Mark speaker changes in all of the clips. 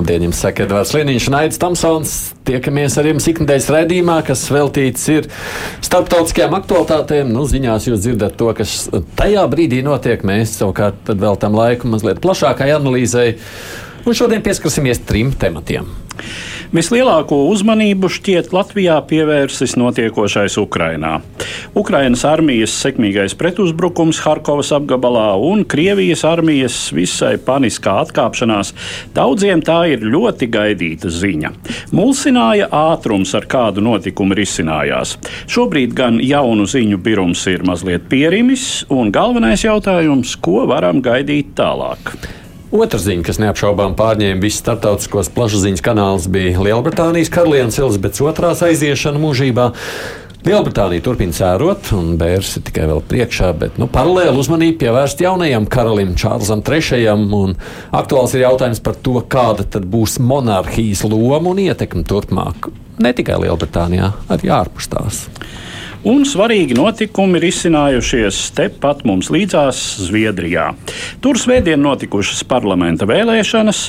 Speaker 1: Labdien, jums saka Edvards Liniņš un Aits Tamsons. Tiekamies ar jums ikdienas redzījumā, kas veltīts ir starptautiskajām aktualitātēm. Nu, ziņās jūs dzirdat to, kas tajā brīdī notiek. Mēs savukārt veltam laiku mazliet plašākai analīzei. Un šodien pieskarsimies trim tematiem.
Speaker 2: Vislielāko uzmanību šķiet Latvijā pievērsis notiekošais Ukrainā. Ukrainas armijas sekmīgais pretuzbrukums Harkovas apgabalā un Krievijas armijas visai paniskā atkāpšanās daudziem tā ir ļoti gaidīta ziņa. Mulsināja ātrums, ar kādu notikumu risinājās. Šobrīd gan jaunu ziņu birums ir mazliet pierimis, un galvenais jautājums, ko varam gaidīt tālāk.
Speaker 1: Otra ziņa, kas neapšaubām pārņēma visus starptautiskos plašsaziņas kanālus, bija Lielbritānijas karalienes Elizabetes otrās aiziešana mūžībā. Lielbritānija turpina sērot, un bērns ir tikai vēl priekšā, bet nu, paralēli uzmanību pievērst jaunajam karalim, Čārlzam III. Aktuāls ir jautājums par to, kāda būs monarhijas loma un ietekme turpmāk. Ne tikai Lielbritānijā, arī ārpus tās
Speaker 2: un svarīgi notikumi ir izcinājušies tepat mums līdzās Zviedrijā. Tur svētdien notikušas parlamenta vēlēšanas,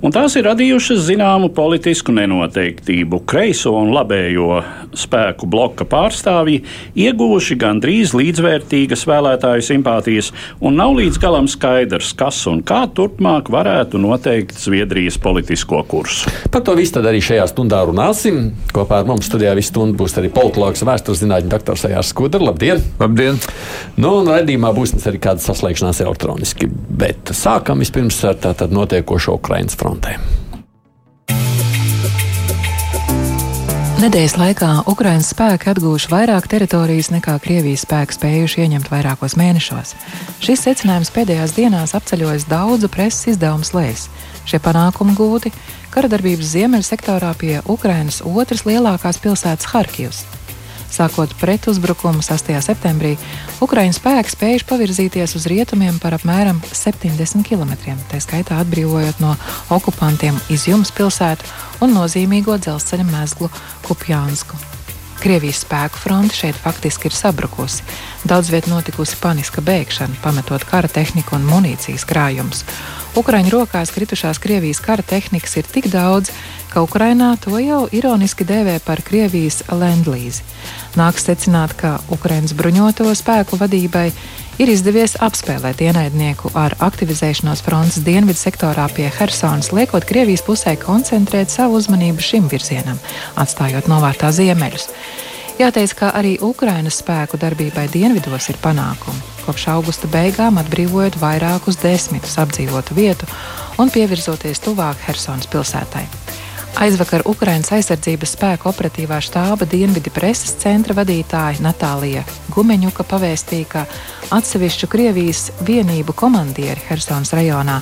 Speaker 2: un tās ir radījušas zināmu politisku nenoteiktību. Kreiso un labējo spēku bloka pārstāvji ieguvuši gandrīz līdzvērtīgas vēlētāju simpātijas, un nav līdz galam skaidrs, kas un kā turpmāk varētu noteikt Zviedrijas politisko kursu.
Speaker 1: Par to visu arī šajā stundā runāsim. Kopā ar mums studijā visu stundu būs arī politologs un vēsturzinātņu doktors Ejārs Skudra. Labdien!
Speaker 3: Labdien!
Speaker 1: Nu, un redzījumā būs arī kāda saslēgšanās elektroniski, bet sākam vispirms ar tātad notiekošo Ukrainas fronti frontē.
Speaker 4: Nedēļas laikā Ukraiņas spēki atguvuši vairāk teritorijas nekā Krievijas spēki spējuši ieņemt vairākos mēnešos. Šis secinājums pēdējās dienās apceļojas daudzu preses izdevumu slēs. Šie panākumi gūti karadarbības ziemeļu sektorā pie Ukrainas otras lielākās pilsētas Harkivas. Sākot pretuzbrukumu 6. septembrī, Ukraiņu spēki spējuši pavirzīties uz rietumiem par apmēram 70 km, tā skaitā atbrīvojot no okupantiem Izjums pilsētu un nozīmīgo dzelzceļa mezglu Kupjānsku. Krievijas spēku fronte šeit faktiski ir sabrukusi. Daudz viet notikusi paniska bēgšana, pametot kara tehniku un munīcijas krājumus. Ukraiņu rokās kritušās Krievijas kara tehnikas ir tik daudz, ka Ukrainā to jau ironiski dēvē par Krievijas lendlīzi. Nāks secināt, ka Ukraiņas bruņoto spēku vadībai ir izdevies apspēlēt ienaidnieku ar aktivizēšanos frontes dienvidu sektorā pie Helsonas, liekot Krievijas pusē koncentrēt savu uzmanību šim virzienam, atstājot novārtā ziemeļus. Jāteic, ka arī Ukrainas spēku darbībai dienvidos ir panākumi. Kopš augusta beigām atbrīvojot vairākus desmitus apdzīvotu vietu un pievirzoties tuvāk Helsonas pilsētai. Aizvakar Ukraiņas aizsardzības spēku operatīvā štāba Dienvidu preses centra vadītāja Natālija Gumeņuka pavēstīja, ka atsevišķu Krievijas vienību komandieri Helsonas rajonā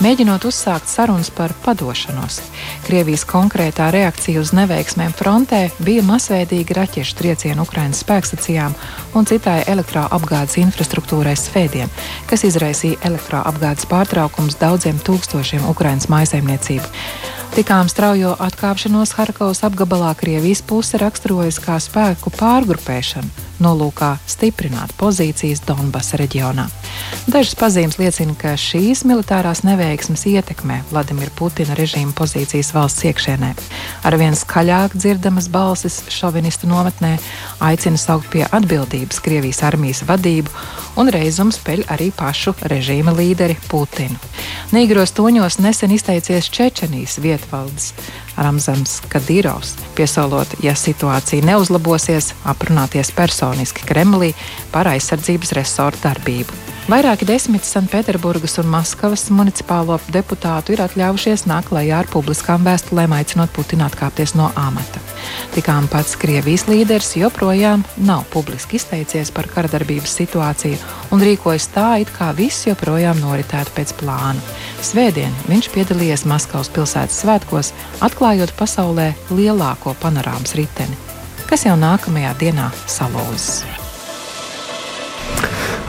Speaker 4: mēģinot uzsākt sarunas par padošanos. Krievijas konkrētā reakcija uz neveiksmēm frontē bija masveidīgi raķešu triecieni Ukraiņas spēkstacijām un citai elektroapgādes infrastruktūrai svētdien, kas izraisīja elektroapgādes pārtraukums daudziem tūkstošiem Ukraiņas maisaimniecību. Tikām straujo atkāpšanos Harkovas apgabalā Krievijas puse raksturojas kā spēku pārgrupēšanu, nolūkā stiprināt pozīcijas Donbasa reģionā. Dažas pazīmes liecina, ka šīs militārās neveiksmes ietekmē Vladimira Putina režīma pozīcijas valsts iekšēnē. Arvien skaļāk dzirdamas balsis šovinistu nometnē aicina saukt pie atbildības Krievijas armijas vadību un reizums peļ arī pašu režīma līderi Putinu. Nīgros toņos nesen izteicies Čečenijas vietvaldes Ramzans Kadīrovs, piesolot, ja situācija neuzlabosies, aprunāties personiski Kremlī par aizsardzības resortu darbību. Vairāki desmit Sanktpēterburgas un Maskavas municipālo deputātu ir atļaujušies nākt klajā ar publiskām vēstulēm, aicinot Putinu atkāpties no amata. Tikām pats Krievijas līderis joprojām nav publiski izteicies par karadarbības situāciju un rīkojas tā, it kā viss joprojām noritētu pēc plāna. Svētdien viņš piedalījies Maskavas pilsētas svētkos, atklājot pasaulē lielāko panorāmas riteni, kas jau nākamajā dienā salūzas.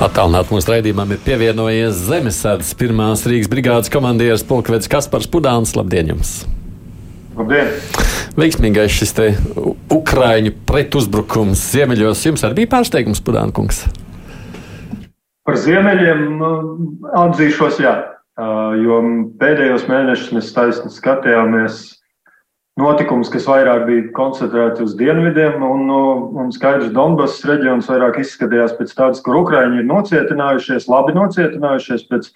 Speaker 1: Attālināt mūsu raidījumam ir pievienojies Zemesardzes pirmās Rīgas brigādes komandieris Polkvedis Kaspars Pudāns. Labdien jums!
Speaker 3: Labdien!
Speaker 1: Veiksmīgais šis te Ukraiņu pretuzbrukums ziemeļos jums arī bija pārsteigums, Pudānkungs?
Speaker 3: Par ziemeļiem nu, atzīšos, jā. Jo pēdējos mēnešus mēs taisni skatījāmies notikums, kas vairāk bija koncentrēti uz dienvidiem, un, un skaidrs, Donbass reģions vairāk izskatījās pēc tādas, kur Ukraiņi ir nocietinājušies, labi nocietinājušies pēc,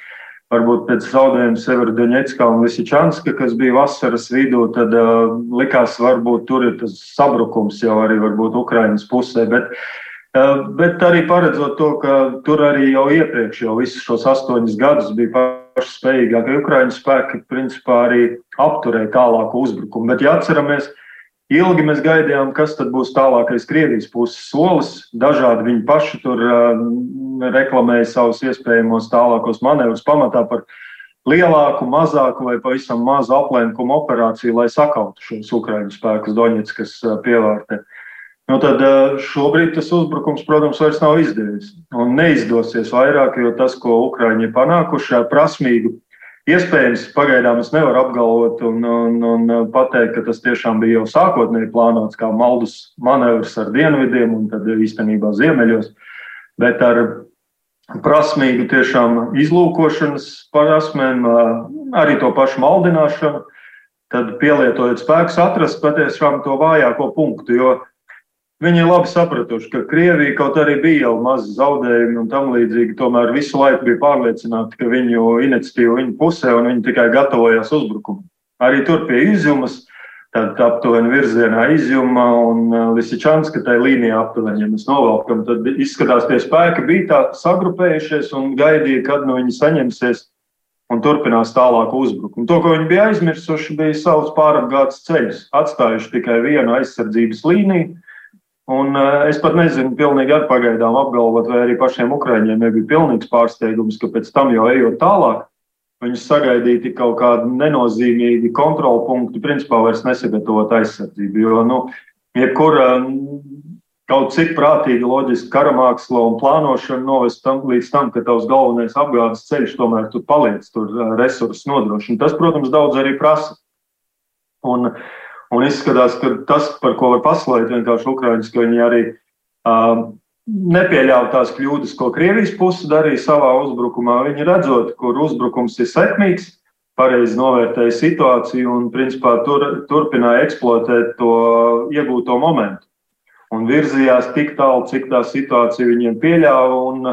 Speaker 3: varbūt pēc zaudējuma Severodoņetskā un Lisičanska, kas bija vasaras vidū, tad uh, likās, varbūt tur ir tas sabrukums jau arī varbūt Ukraiņas pusē, bet uh, Bet arī paredzot to, ka tur arī jau iepriekš, jau visus šos astoņus gadus bija spējīgākie Ukraiņu spēki principā arī apturēja tālāku uzbrukumu. Bet, ja atceramies, ilgi mēs gaidījām, kas tad būs tālākais Krievijas puses solis. Dažādi viņi paši tur uh, reklamēja savus iespējamos tālākos manevrus pamatā par lielāku, mazāku vai pavisam mazu aplenkumu operāciju, lai sakautu šos Ukraiņu spēkus Doņetskas pievārtē. Nu, tad šobrīd tas uzbrukums, protams, vairs nav izdevies. Un neizdosies vairāk, jo tas, ko Ukrāņi ir panākuši ar prasmīgu, iespējams, pagaidām es nevaru apgalvot un, un, un pateikt, ka tas tiešām bija jau sākotnēji plānots kā maldus manevrs ar dienvidiem un tad īstenībā ziemeļos, bet ar prasmīgu tiešām izlūkošanas prasmēm, arī to pašu maldināšanu, tad pielietojot spēkus, atrast patiešām to vājāko punktu. Viņi ir labi sapratuši, ka Krievija kaut arī bija jau mazi zaudējumi un tam līdzīgi, tomēr visu laiku bija pārliecināti, ka viņu iniciatīva viņu pusē un viņi tikai gatavojās uzbrukumam. Arī tur pie izjumas, tad aptuveni virzienā izjuma un uh, Lisičanska tajā līnijā aptuveni, ja mēs novelkam, tad izskatās tie spēki bija tā sagrupējušies un gaidīja, kad nu viņi saņemsies un turpinās tālāku uzbrukumu. To, ko viņi bija aizmirsuši, bija savus pārapgādes ceļus, atstājuši tikai vienu aizsardzības līniju Un uh, es pat nezinu, pilnīgi ar pagaidām apgalvot, vai arī pašiem ukrāņiem nebija pilnīgs pārsteigums, ka pēc tam jau ejot tālāk, viņus sagaidīja kaut kādi nenozīmīgi kontrolpunkti, principā vairs nesagatavot aizsardzību. Jo, nu, jebkura kaut cik prātīga, loģiska karamāksla un plānošana novest tam, līdz tam, ka tavs galvenais apgādes ceļš tomēr tur paliec, tur resursus nodrošina. Tas, protams, daudz arī prasa. Un, uh, Un izskatās, ka tas, par ko var paslēgt vienkārši Ukraiņas, ka viņi arī uh, nepieļāva tās kļūdas, ko Krievijas puse darīja savā uzbrukumā. Viņi redzot, kur uzbrukums ir sekmīgs, pareizi novērtēja situāciju un principā tur, turpināja eksploatēt to iegūto momentu. Un virzījās tik tālu, cik tā situācija viņiem pieļāva. Un,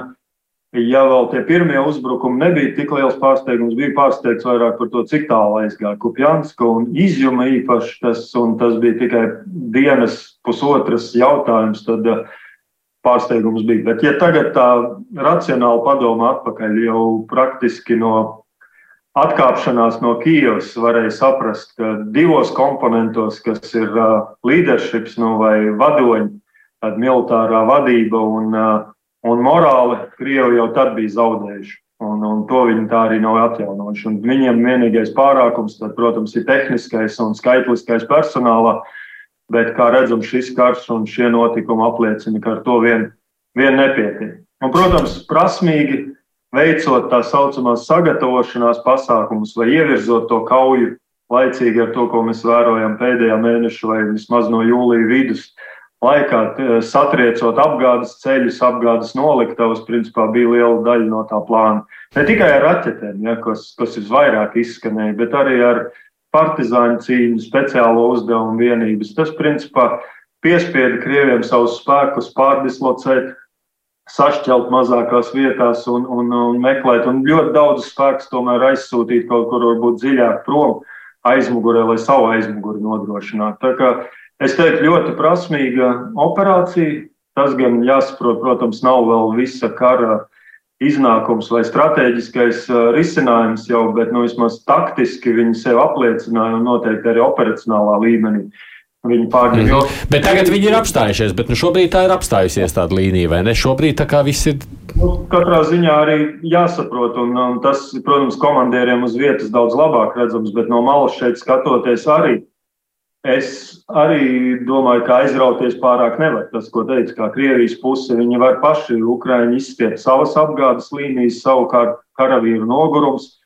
Speaker 3: ja vēl tie pirmie uzbrukumi nebija tik liels pārsteigums, bija pārsteigts vairāk par to, cik tālu aizgāja Kupjanska un izjuma īpaši tas, un tas bija tikai dienas pusotras jautājums, tad eh, pārsteigums bija. Bet ja tagad tā racionāli padomā atpakaļ jau praktiski no atkāpšanās no Kijavas varēja saprast, ka divos komponentos, kas ir uh, leaderships nu, vai vadoņi, tad militārā vadība un uh, Un morāli Krievi jau tad bija zaudējuši. Un, un to viņi tā arī nav atjaunojuši. Un viņiem vienīgais pārākums, tad, protams, ir tehniskais un skaitliskais personālā. Bet, kā redzam, šis karš un šie notikumi apliecina, ka ar to vien, vien nepietiek. Un, protams, prasmīgi veicot tā saucamās sagatavošanās pasākumus vai ievirzot to kauju laicīgi ar to, ko mēs vērojam pēdējā mēneša vai vismaz no jūlija vidus, laikā satriecot apgādes ceļus, apgādes noliktavas, principā bija liela daļa no tā plāna. Ne tikai ar raķetēm, ja, kas, kas visvairāk izskanēja, bet arī ar partizāņu cīņu, speciālo uzdevumu vienības. Tas, principā, piespieda Krieviem savus spēkus pārdislocēt, sašķelt mazākās vietās un, un, un meklēt, un ļoti daudz spēku tomēr aizsūtīt kaut kur varbūt dziļāk prom aizmugurē, lai savu aizmuguri nodrošinātu. Es teiktu, ļoti prasmīga operācija. Tas gan jāsaprot, protams, nav vēl visa kara iznākums vai strateģiskais risinājums jau, bet nu, vismaz taktiski viņi sev apliecināja un noteikti arī operacionālā līmenī. Viņi pārņem.
Speaker 1: Mm -hmm. Bet tagad viņi ir apstājušies, bet nu, šobrīd tā ir apstājusies tāda līnija, vai ne? Šobrīd tā kā viss ir.
Speaker 3: Nu, katrā ziņā arī jāsaprot, un, un tas, protams, komandieriem uz vietas daudz labāk redzams, bet no malas šeit skatoties arī Es arī domāju, ka aizrauties pārāk nevar. Tas, ko teica, kā Krievijas puse, viņi var paši Ukraiņi izstiept savas apgādes līnijas, savukārt karavīru nogurums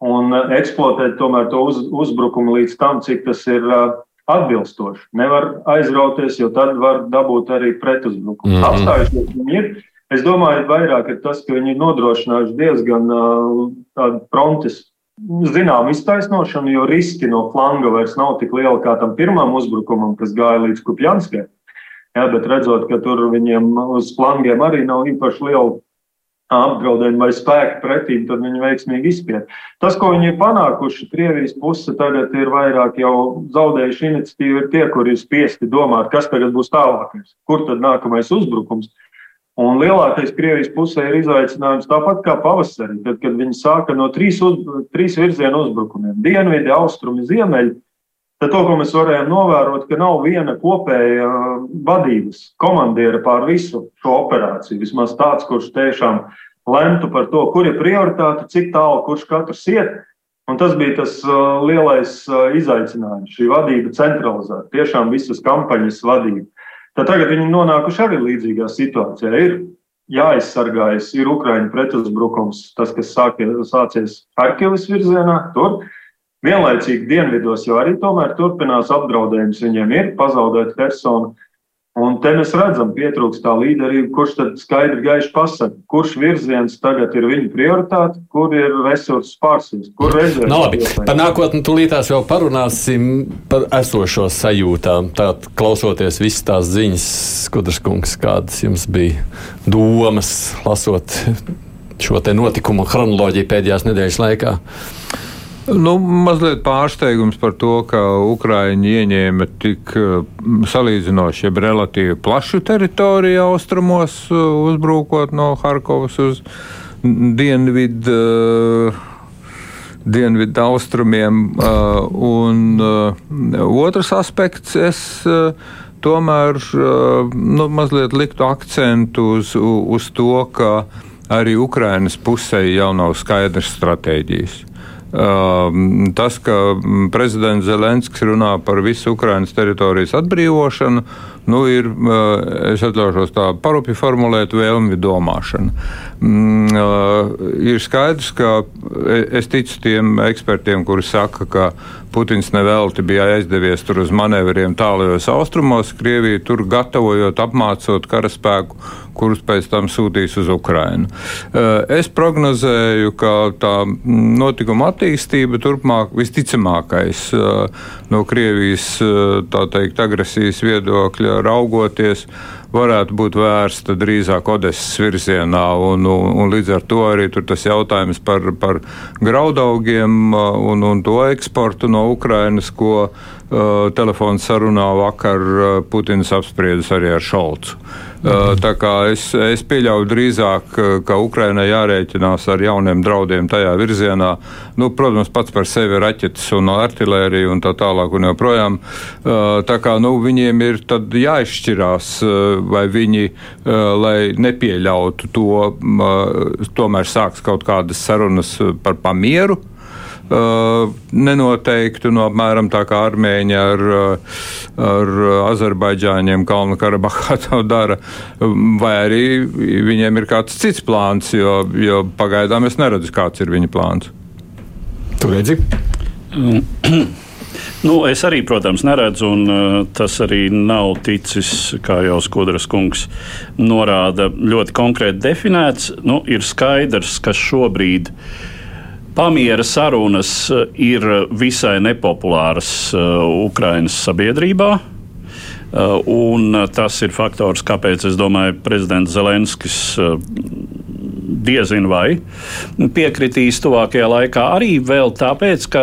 Speaker 3: un eksploatēt tomēr to uz, uzbrukumu līdz tam, cik tas ir uh, atbilstoši. Nevar aizrauties, jo tad var dabūt arī pretuzbrukumu. Mm -hmm. Apstājušies viņi ir. Es domāju, vairāk ir tas, ka viņi ir nodrošinājuši diezgan uh, tādu frontes zinām iztaisnošanu, jo riski no flanga vairs nav tik lieli kā tam pirmam uzbrukumam, kas gāja līdz Kupjanskai. Jā, bet redzot, ka tur viņiem uz flangiem arī nav īpaši liela apdraudējuma vai spēka pretī, tad viņi veiksmīgi izspied. Tas, ko viņi ir panākuši, Krievijas puse tagad ir vairāk jau zaudējuši iniciatīvu, ir tie, kuri ir spiesti domāt, kas tagad būs tālākais, kur tad nākamais uzbrukums. Un lielākais Krievijas pusē ir izaicinājums tāpat kā pavasarī, tad, kad viņi sāka no trīs, uz, trīs virzienu uzbrukumiem - dienvidi, austrumi, ziemeļi. Tad to, ko mēs varējām novērot, ka nav viena kopēja vadības komandiera pār visu šo operāciju. Vismaz tāds, kurš tiešām lemtu par to, kur ir prioritāte, cik tālu kurš katrs iet. Un tas bija tas lielais izaicinājums, šī vadība centralizēta, tiešām visas kampaņas vadība. Tad tagad viņi nonākuši arī līdzīgā situācijā. Ir jāaizsargājas, ir Ukraiņu pretuzbrukums, tas, kas sākie, sācies Harkivas virzienā, tur. Vienlaicīgi dienvidos jau arī tomēr turpinās apdraudējums. Viņiem ir pazaudēta persona. Un te mēs redzam, pietrūkst tā līderība, kurš tad skaidri gaiši pasaka, kurš virziens tagad ir viņa prioritāte, kur ir resursu pārsvars, kur rezerves.
Speaker 1: No, labi, par nākotni tūlītās vēl parunāsim par esošo sajūtām. Tātad, klausoties visas tās ziņas, Skudraskungs, kādas jums bija domas, lasot šo te notikumu chronoloģiju pēdējās nedēļas laikā?
Speaker 5: Nu, mazliet pārsteigums par to, ka Ukraiņi ieņēma tik salīdzinoši, jeb relatīvi plašu teritoriju austrumos, uzbrukot no Harkovas uz dienvidu. Uh, dienvidu austrumiem. Uh, un uh, otrs aspekts, es uh, tomēr nu, mazliet liktu akcentu uz, uz to, ka arī Ukrainas pusē jau nav skaidrs stratēģijas. Ehm, tas, ka prezidents Zelenskis runā par visu Ukrainas teritorijas atbrīvošanu, nu, ir, eh, es atļaušos tā parupji formulēt, vēlmi domāšana. Mm, ir skaidrs, ka e, es ticu tiem ekspertiem, kuri saka, ka Putins nevelti bija aizdevies tur uz manevriem tālajos austrumos, Krieviju tur gatavojot, apmācot karaspēku, kurus pēc tam sūtīs uz Ukrajinu. Eh, es prognozēju, ka tā notikuma attīstība turpmāk visticamākais no Krievijas teikt, agresijas viedokļa raugoties varētu būt vērsta drīzāk Odesas virzienā. Un, un, un līdz ar to arī tas jautājums par, par graudaugiem un, un to eksportu no Ukrainas, ko uh, telefona sarunā vakar uh, Putins apspriedis arī ar Šolcu. Uh, tā kā es, es pieļauju drīzāk, ka Ukrainai jārēķinās ar jauniem draudiem tajā virzienā. Nu, protams, pats par sevi raķetes un artilēriju un tā tālāk un joprojām. Uh, tā kā nu, viņiem ir jāizšķirās, uh, vai viņi, lai nepieļautu to, tomēr sāks kaut kādas sarunas par pamieru. Uh, nenoteiktu, no apmēram tā kā armēņi ar, ar Azerbaidžāņiem Kalnu Karabahā to dara, vai arī viņiem ir kāds cits plāns, jo, jo pagaidām es neredzu, kāds ir viņa plāns.
Speaker 1: Tu redzi?
Speaker 2: Nu, es arī, protams, neredzu, un uh, tas arī nav ticis, kā jau Skudras kungs norāda, ļoti konkrēti definēts. Nu, ir skaidrs, ka šobrīd uh, Pamiera sarunas eh, ir visai nepopulāras eh, Ukraiņas sabiedrībā. Eh, un tas ir faktors, kāpēc es domāju, prezidents Zelenskis diezin vai piekritīs tuvākajā laikā. Arī vēl tāpēc, ka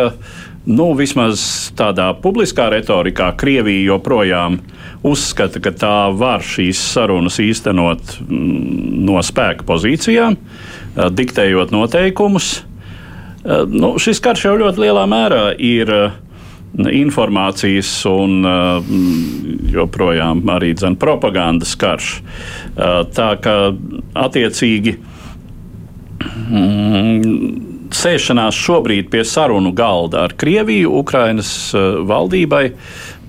Speaker 2: nu, vismaz tādā publiskā retorikā Krievija joprojām uzskata, ka tā var šīs sarunas īstenot mm, no spēka pozīcijām, diktējot noteikumus. Eh, nu, šis karš jau ļoti lielā mērā ir eh, informācijas un eh, joprojām arī dzen, propagandas karš. Tā kā attiecīgi mm, sēšanās šobrīd pie sarunu galda ar Krieviju, Ukrainas valdībai,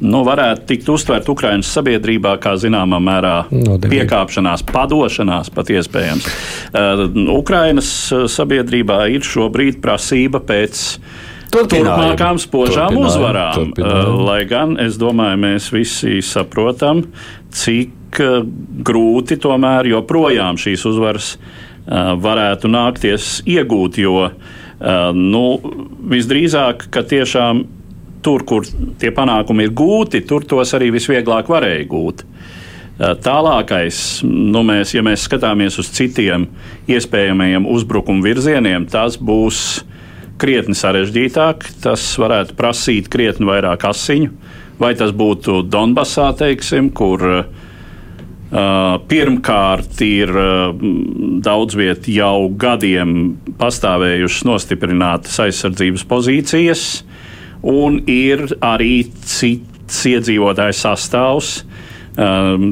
Speaker 2: nu, varētu tikt uztvert Ukraiņas sabiedrībā kā zināmā mērā Nodevīgi. piekāpšanās, padošanās pat iespējams. Uh, Ukraiņas sabiedrībā ir šobrīd prasība pēc. Turpmākām spožām uzvarām. Turpinājum. Lai gan es domāju, mēs visi saprotam, cik grūti tomēr joprojām šīs uzvaras varētu nākties iegūt. Jo nu, visdrīzāk, ka tiešām tur, kur tie panākumi ir gūti, tur tos arī visvieglāk varēja gūt. Tālākais, nu mēs, ja mēs skatāmies uz citiem iespējamajiem uzbrukumu virzieniem, tas būs krietni sarežģītāk. Tas varētu prasīt krietni vairāk asiņu. Vai tas būtu Donbassā, teiksim, kur uh, pirmkārt ir uh, daudz vietā jau gadiem pastāvējušas nostiprinātas aizsardzības pozīcijas, un ir arī cits iedzīvotājs sastāvs. Um,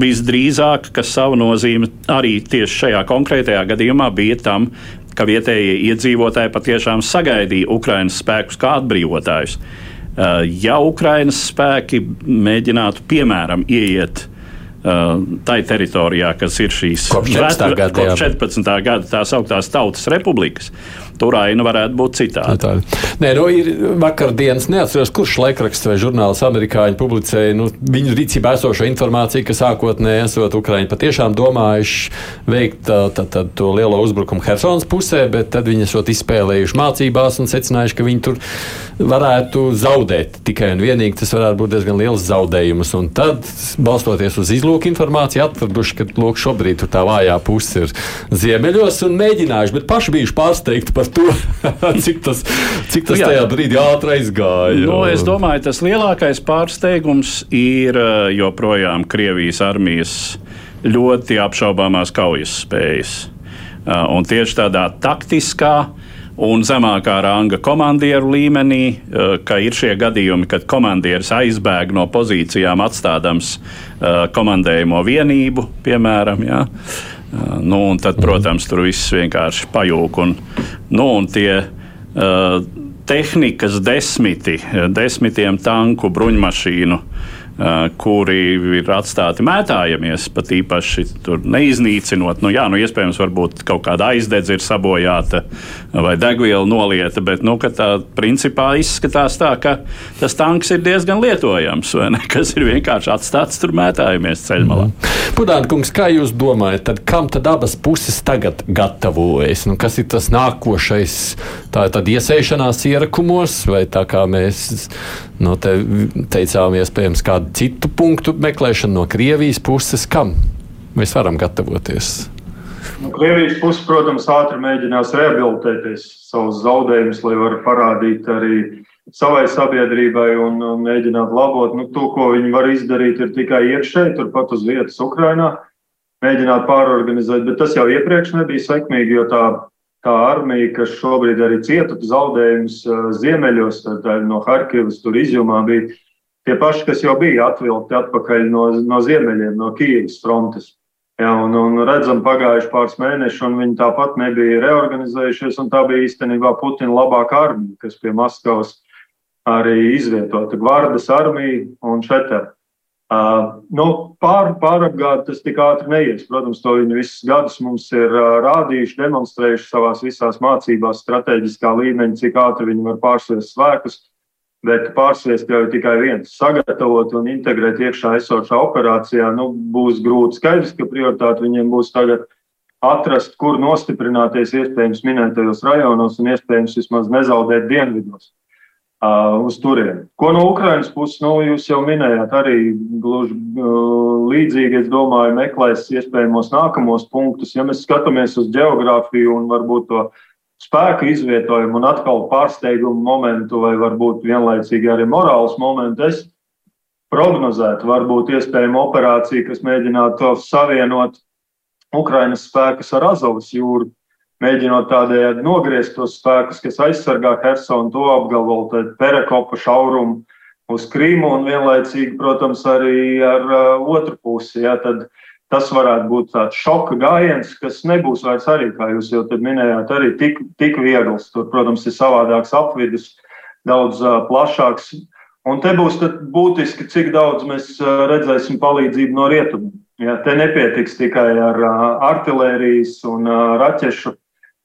Speaker 2: visdrīzāk, ka savu nozīmi arī tieši šajā konkrētajā gadījumā bija tam, ka vietējie iedzīvotāji patiešām sagaidīja Ukraiņas spēkus kā atbrīvotājus. Uh, ja Ukraiņas spēki mēģinātu, piemēram, ieiet tai teritorijā, kas ir šīs
Speaker 1: kopš 14. gada,
Speaker 2: kopš 14. gada tās augtās tautas republikas, tur aina varētu būt citāda.
Speaker 1: citāda. Nē, nu, ir vakardienas, neatceros, kurš laikraksts vai žurnāls amerikāņi publicēja nu, viņu rīcībā esošo informāciju, ka sākotnēji esot Ukraiņi patiešām domājuši veikt tā, tā, tā, to lielo uzbrukumu Helsonas pusē, bet tad viņi esot izspēlējuši mācībās un secinājuši, ka viņi tur varētu zaudēt. Tikai un vienīgi tas varētu būt diezgan liels zaudējums. Un tad, balstoties uz izlūku informāciju, atraduši, ka lūk, šobrīd tā vājā puse ir ziemeļos un mēģinājuši, bet paši bijuši pārsteigti par to, cik tas, cik tas tajā brīdī ātri aizgāja.
Speaker 2: Nu, es domāju, tas lielākais pārsteigums ir eh, joprojām Krievijas armijas ļoti apšaubāmās kaujas spējas. Eh, un tieši tādā taktiskā un zemākā ranga komandieru līmenī, eh, ka ir šie gadījumi, kad komandieris aizbēg no pozīcijām, atstādams komandējumu vienību, piemēram. Ja? Nu, un tad, protams, tur viss vienkārši pajūg. Un, nu, un tie uh, tehnikas desmiti, desmitiem tanku, bruņmašīnu Eh, kuri ir atstāti mētājamies, pat īpaši neiznīcinot. Nu, jā, nu, iespējams, varbūt kaut kāda aizdedze ir sabojāta vai degviela nolieta, bet nu, tā principā izskatās tā, ka tas tanks ir diezgan lietojams, ne? Kas ir vienkārši atstāts tur mētājamies ceļmalā.
Speaker 1: Mm. Pudāna kungs, kā jūs domājat, tad kam tad abas puses tagad gatavojas? Nu, kas ir tas nākošais? Tā ir tad iesēšanās ierakumos, vai tā kā mēs no te teicām, iespējams, kādu kādu citu punktu meklēšanu no Krievijas puses, kam mēs varam gatavoties?
Speaker 3: Nu, Krievijas puses, protams, ātri mēģinās rehabilitēties savus zaudējumus, lai varētu parādīt arī savai sabiedrībai un mēģināt labot. Nu, to, ko viņi var izdarīt, ir tikai iekšēji, turpat uz vietas Ukrainā, mēģināt pārorganizēt, bet tas jau iepriekš nebija sekmīgi, jo tā, tā armija, kas šobrīd arī cieta zaudējumus ziemeļos, no Harkivas tur izjumā bija tie paši, kas jau bija atvilkti atpakaļ no, no ziemeļiem, no Kīivas frontes. Jā, un, un redzam, pagājuši pāris mēneši, un viņi tāpat nebija reorganizējušies. Tā bija īstenībā Putina labākā armija, kas pie Maskavas arī izvietota Gvardas armija un Šetera. Uh, nu, pār, pārapgāde tas tik ātri neies. Protams, to viņi visus gadus mums ir uh, rādījuši, demonstrējuši savās visās mācībās, strateģiskā līmeņa, cik ātri viņi var pārsviest spēkus. Uh, bet pārsviest tikai viens - sagatavot un integrēt iekšā esošā operācijā. Nu, būs grūti skaidrs, ka prioritāte viņiem būs tagad atrast, kur nostiprināties iespējams minētajos rajonos un iespējams vismaz nezaudēt dienvidos. Uh, uz turieni. Ko no Ukrainas puses, nu, jūs jau minējāt, arī gluži uh, līdzīgi, es domāju, meklēs iespējamos nākamos punktus. Ja mēs skatāmies uz geogrāfiju un varbūt to spēka izvietojumu un atkal pārsteigumu momentu, vai varbūt vienlaicīgi arī morāls momentu, es prognozētu, varbūt iespējamu operāciju, kas mēģinātu savienot Ukrainas spēkus ar Azovas jūru, mēģinot tādējādi nogriezt tos spēkus, kas aizsargā Hersonu, to apgabalu, tad Perekopa šaurumu uz Krīmu un vienlaicīgi, protams, arī ar uh, otru pusi. Ja, tad tas varētu būt tāds šoka gājiens, kas nebūs vairs arī, kā jūs jau minējāt, arī tik, tik viegls. Tur, protams, ir savādāks apvidus, daudz uh, plašāks. Un te būs būtiski, cik daudz mēs uh, redzēsim palīdzību no rietumiem. Ja, te nepietiks tikai ar uh, artērijas un uh, raķešu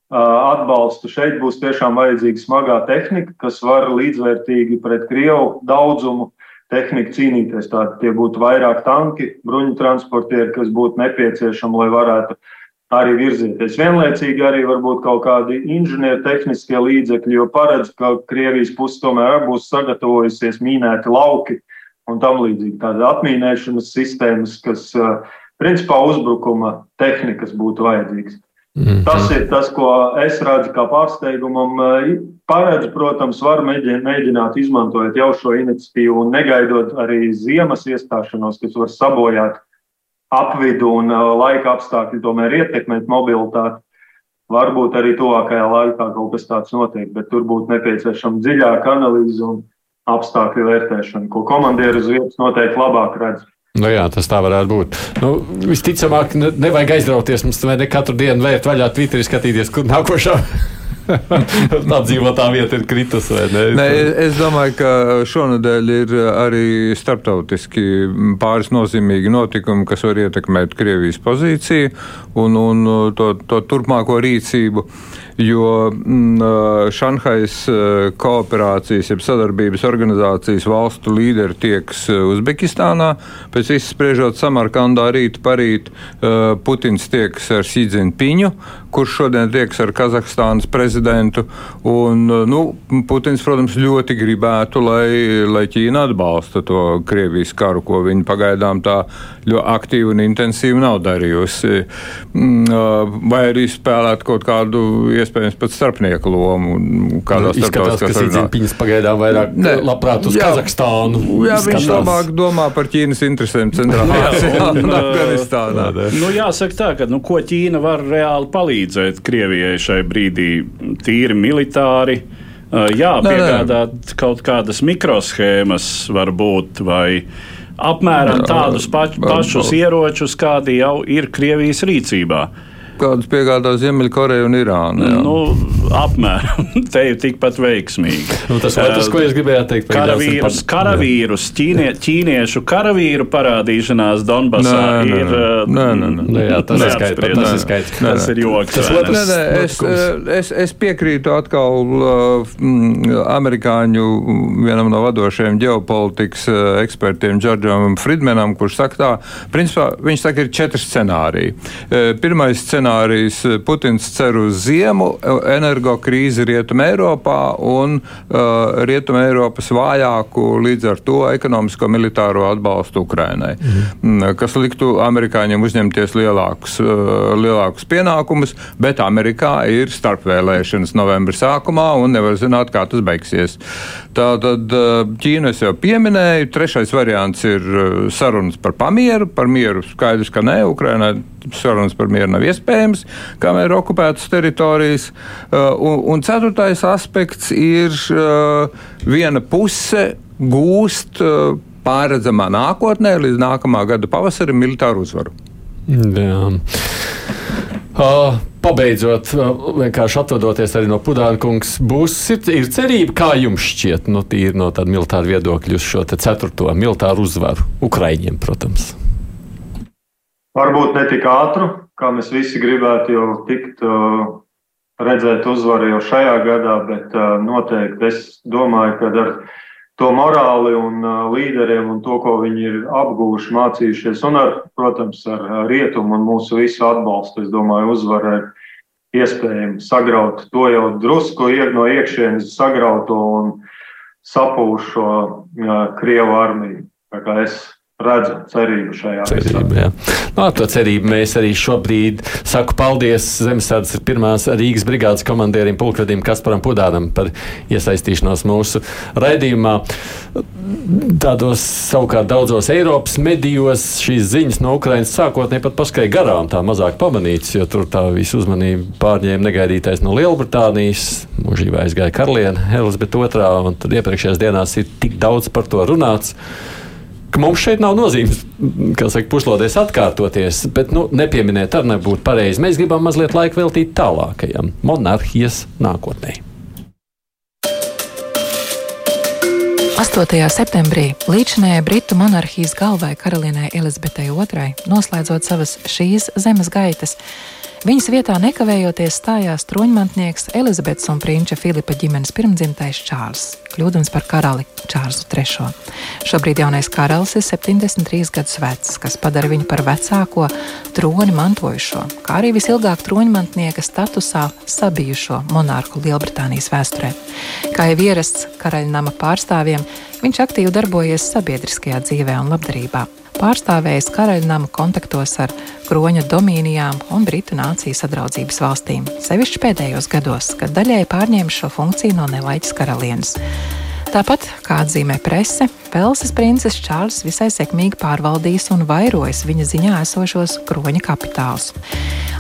Speaker 3: atbalstu. Šeit būs tiešām vajadzīga smagā tehnika, kas var līdzvērtīgi pret Krievu daudzumu tehniku cīnīties. Tātad tie būtu vairāk tanki, bruņu transportieri, kas būtu nepieciešami, lai varētu arī virzīties. Vienlaicīgi arī varbūt kaut kādi inženiertehniskie līdzekļi, jo paredz, ka Krievijas puse tomēr būs sagatavojusies mīnēti lauki un tam līdzīgi. Tāda atmīnēšanas sistēmas, kas principā uzbrukuma tehnikas būtu vajadzīgas. Mm. Tas ir tas, ko es redzu kā pārsteigumam. Paredz, protams, var mēģināt, mēģināt izmantot jau šo iniciatīvu un negaidot arī ziemas iestāšanos, kas var sabojāt apvidu un uh, laika apstākļi, tomēr ietekmēt mobilitāti. Varbūt arī tuvākajā laikā kaut kas tāds notiek, bet tur būtu nepieciešama dziļāka analīze un apstākļu vērtēšana, ko komandieru uz vietas noteikti labāk redz.
Speaker 1: Nu jā, tas tā varētu būt. Nu, visticamāk, ne, nevajag aizrauties. Mums ne katru dienu vērt vaļā Twitterī, skatīties, kur nākošā. Apdzīvotā vieta ir kritusi. Ne?
Speaker 5: Nē, es domāju, ka šonadēļ ir arī starptautiski pāris nozīmīgi notikumi, kas var ietekmēt Krievijas pozīciju un, un to, to turpmāko rīcību. Uh, jo mm, Šanhais kooperācijas, jeb sadarbības organizācijas valstu līderi tieks Uzbekistānā. Pēc viss spriežot Samarkandā rīt parīt, Putins tieks ar Sīdzinpiņu, kurš šodien tieks ar Kazahstānas prezidentu. Un, nu, Putins, protams, ļoti gribētu, lai, lai Ķīna atbalsta to Krievijas karu, ko viņi pagaidām tā ļoti aktīvi un intensīvi nav darījusi. Mm, vai arī spēlēt kaut kādu iespēju iespējams pat starpnieku lomu.
Speaker 1: Kādā nu, izskatās, ka Ziedants pagaidām vairāk ne, labprāt uz jā, Kazahstānu.
Speaker 5: Jā, skatās. viņš labāk domā par Ķīnas interesēm centrālā Azijā un Afganistānā.
Speaker 2: Nu, jāsaka tā, ka nu, ko Ķīna var reāli palīdzēt Krievijai šai brīdī tīri militāri. Jā, piegādāt kaut kādas mikroshēmas varbūt vai apmēram tādus pač, pašus ieročus, kādi jau ir Krievijas rīcībā
Speaker 5: kādus piegādā Ziemeļkoreja un Irāna. Jā.
Speaker 2: Nu, apmēram te ir tikpat veiksmīgi.
Speaker 1: Nu, tas ir tas, ko es gribēju teikt.
Speaker 2: Karavīrus, karavīrus ķīnie, ķīniešu karavīru parādīšanās Donbasā nē, nē, ir.
Speaker 5: Nē, nē, nē.
Speaker 1: nē jā, tas, ir skaidrs, tas ir skaidrs.
Speaker 2: Tas ir joks. Tas
Speaker 5: otrs, nē, nē, es, es, es piekrītu atkal uh, amerikāņu vienam no vadošajiem ģeopolitikas uh, ekspertiem, Džordžam Fridmanam, kurš saka tā, principā viņš saka, ir četri scenāriji. Uh, pirmais scenārijs scenārijs eh, Putins cer uz ziemu, eh, energokrīzi Rietumē Eiropā un uh, Rietumē Eiropas vājāku līdz ar to ekonomisko militāro atbalstu Ukrainai, mhm. kas liktu amerikāņiem uzņemties lielākus, uh, lielākus pienākumus, bet Amerikā ir starpvēlēšanas novembra sākumā un nevar zināt, kā tas beigsies. Tātad Ķīnu es jau pieminēju, trešais variants ir sarunas par pamieru, par mieru skaidrs, ka ne, Ukrainai sarunas par mieru nav iespējams, kamēr ir okupētas teritorijas. Uh, un, un ceturtais aspekts ir uh, viena puse gūst uh, pārredzamā nākotnē līdz nākamā gada pavasarim militāru uzvaru.
Speaker 1: Jā. Uh, pabeidzot, uh, vienkārši atvadoties arī no Pudāna kungs, būs ir, ir cerība, kā jums šķiet, nu, no tāda militāra viedokļa uz šo ceturto militāru uzvaru Ukraiņiem, protams.
Speaker 3: Varbūt ne tik ātru, kā mēs visi gribētu jau tikt uh, redzēt uzvaru jau šajā gadā, bet uh, noteikti es domāju, ka ar to morāli un uh, līderiem un to, ko viņi ir apguvuši, mācījušies, un ar, protams, ar rietumu un mūsu visu atbalstu, es domāju, uzvara ir iespējama sagraut to jau drusku no iekšienes sagrauto un sapūšo Krievu armiju. Tā kā es redzu cerību šajā
Speaker 1: cerību, jā. Nu, ar to cerību mēs arī šobrīd saku paldies Zemesardzes pirmās Rīgas brigādes komandierim Pulkvedim Kasparam Pudānam par iesaistīšanos mūsu raidījumā. Tādos savukārt daudzos Eiropas medijos šīs ziņas no Ukrainas sākotnēji pat paskrēja garām, tā mazāk pamanītas, jo tur tā visu uzmanību pārņēma negaidītais no Lielbritānijas. Mūžībā aizgāja karaliene Elizabete II, un tad iepriekšējās dienās ir tik daudz par to runāts. Ka mums šeit nav nozīmes, kā saka, puslodēs atkārtoties, bet nu, nepieminiet arī nebūtu pareizi. Mēs gribam mazliet laika veltīt tālākajam monarhijas nākotnē.
Speaker 4: 8. septembrī līdzinējai Britu monarhijas galvai karalienei Elizabetei II, noslēdzot savas šīs zemes gaitas, Viņas vietā nekavējoties stājās troņmantnieks Elizabetes un prinča Filipa ģimenes pirmdzimtais Čārls, kļūdams par karali Čārlu III. Šobrīd jaunais karalis ir 73 gadus vecs, kas padara viņu par vecāko troni mantojušo, kā arī visilgāk troņmantnieka statusā sabijušo monārhu Lielbritānijas vēsturē. Kā jau ierasts karaļnama pārstāvjiem, viņš aktīvi darbojies sabiedriskajā dzīvē un labdarībā pārstāvējis karaļnama kontaktos ar kroņa domīnijām un Britu nāciju sadraudzības valstīm, sevišķi pēdējos gados, kad daļēji pārņēma šo funkciju no nelaiķis karalienes. Tāpat, kā atzīmē prese, Velsas princis Čārlis visai sekmīgi pārvaldījis un vairojis viņa ziņā esošos kroņa kapitālus.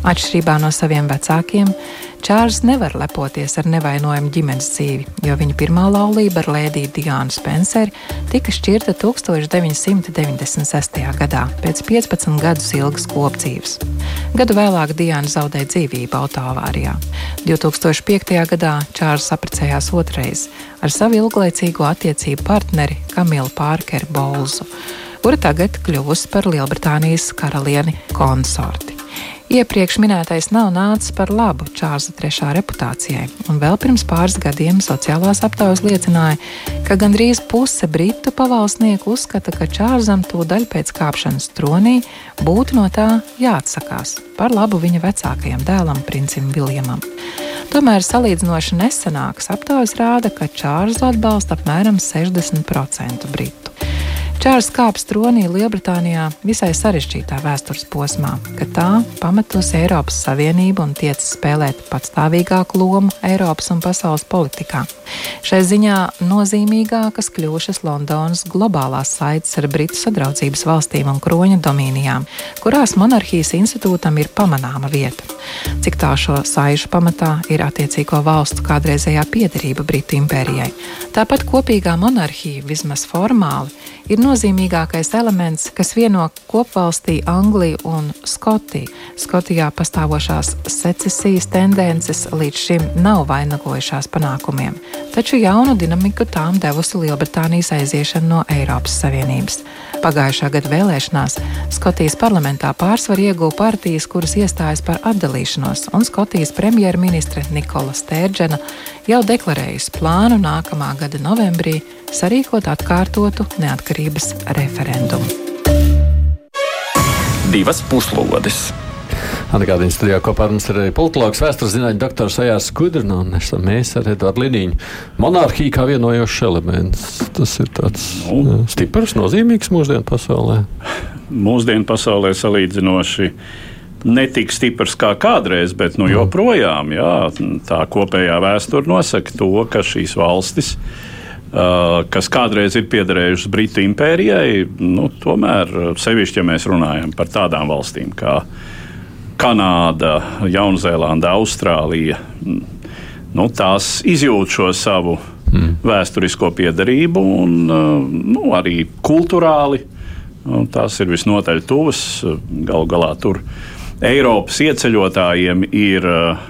Speaker 4: Atšķirībā no saviem vecākiem, Čārlis nevar lepoties ar nevainojumu ģimenes dzīvi, jo viņa pirmā laulība ar Lēdiju Diānu Spenceri tika šķirta 1996. gadā pēc 15 gadus ilgas kopdzīves. Gadu vēlāk Diāna zaudēja dzīvību autoavārijā. 2005. gadā Čārlis apprecējās otrais ar savu ilglaicīgo attiecību partneri Kamilu Pārkeru Bolzu, kura tagad kļuvusi par Lielbritānijas karalieni konsorti. Iepriekš minētais nav nācis par labu Čārlza III reputācijai, un vēl pirms pāris gadiem sociālās aptaujas liecināja, ka gandrīz puse britu pavalsnieku uzskata, ka Čārlzam tūdaļ pēc kāpšanas tronī būtu no tā jāatsakās par labu viņa vecākajam dēlam, princim Viljamam. Tomēr salīdzinoši nesenākas aptaujas rāda, ka Čārlzu atbalsta apmēram 60% britu. Čārls kāps tronī Lielbritānijā visai sarežģītā vēstures posmā, kad tā pametusi Eiropas Savienību un tiec spēlēt patstāvīgāku lomu Eiropas un pasaules politikā. Šai ziņā nozīmīgākas kļūšas Londonas globālās saites ar Britu sadraudzības valstīm un kroņa domīnijām, kurās monarhijas institūtam ir pamanāma vieta. Cik tā šo saišu pamatā ir attiecīgo valstu kādreizējā piederība Britu impērijai. Tāpat kopīgā monarhija vismaz formāli ir nozīmīgākais elements, kas vieno kopvalstī Angliju un Skotiju. Skotijā pastāvošās secesijas tendences līdz šim nav vainagojušās panākumiem, taču jaunu dinamiku tām devusi Lielbritānijas aiziešana no Eiropas Savienības. Pagājušā gada vēlēšanās Skotijas parlamentā pārsvaru ieguva partijas, kuras iestājas par atdalīšanos, un Skotijas premjerministre Nikola Stērģena jau deklarējusi plānu nākamā gada novembrī sarīkot atkārtotu neatkarības referendumu.
Speaker 6: Divas puslodes!
Speaker 1: Atgādījums studijā kopā ar mums ir arī politologs, vēstures zinātņu doktors Ajārs Skudrina un mēs ar Eduardu Liniņu. Monarhija kā vienojošs elements. Tas ir tāds nu, stiprs, nozīmīgs mūsdienu pasaulē.
Speaker 2: Mūsdienu pasaulē salīdzinoši netik stiprs kā kādreiz, bet nu, joprojām jā, tā kopējā vēsture nosaka to, ka šīs valstis. Kas kādreiz ir piederējušas Britu impērijai, nu, tomēr sevišķi, ja mēs runājam par tādām valstīm kā Kanāda, Jaunzēlanda, Austrālija, nu, tās izjūt šo savu mm. vēsturisko piedarību un nu, arī kultūrāli. Nu, tās ir visnotaļ tuvas. Galu galā tur Eiropas ieceļotājiem ir uh,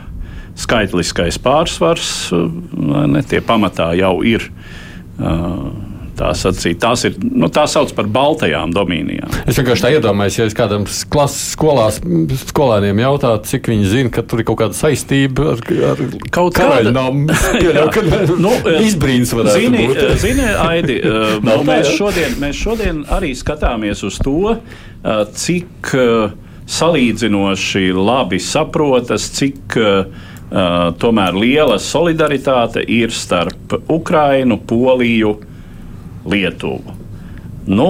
Speaker 2: skaitliskais pārsvars, uh, ne tie pamatā jau ir. Uh, tā sacīt. Tās ir nu, tā sauc par baltajām domīnijām.
Speaker 1: Es vienkārši tā iedomājos, ja es kādam klases skolās, skolēniem jautātu, cik viņi zina, ka tur ir kaut kāda saistība ar, ar kaut kādu nu, izbrīns.
Speaker 2: Zini, zini, Aidi, nu, mēs, šodien, mēs šodien arī skatāmies uz to, cik salīdzinoši labi saprotas, cik tomēr liela solidaritāte ir starp Ukrainu, Poliju, Lietuvu. Nu,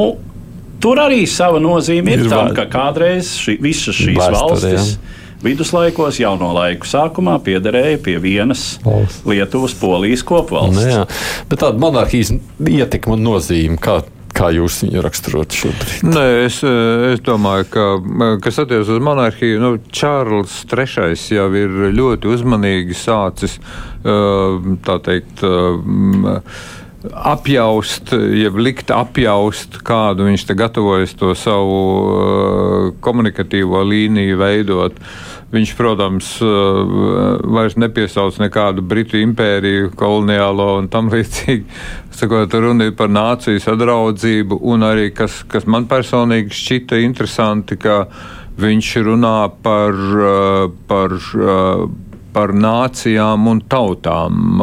Speaker 2: tur arī sava nozīme ir, ir tam, ka kādreiz ši, visas šīs Vēsturē, valstis. Jā. Viduslaikos, jauno laiku sākumā piederēja pie vienas Valsts. Lietuvas, Polijas kopvalsts.
Speaker 1: Nu, jā, bet tāda monarhijas ietekme un nozīme, kā Kā jūs viņu raksturot šobrīd?
Speaker 5: Nē, es, es domāju, ka, kas attiecas uz monarhiju, nu, Čārls III jau ir ļoti uzmanīgi sācis tā teikt apjaust, jeb likt apjaust, kādu viņš te gatavojas to savu uh, komunikatīvo līniju veidot. Viņš, protams, uh, vairs nepiesauc nekādu Britu impēriju, koloniālo un tam līdzīgi. Sakot, runa ir par nāciju sadraudzību, un arī, kas, kas man personīgi šķita interesanti, ka viņš runā par, uh, par, par nācijām un tautām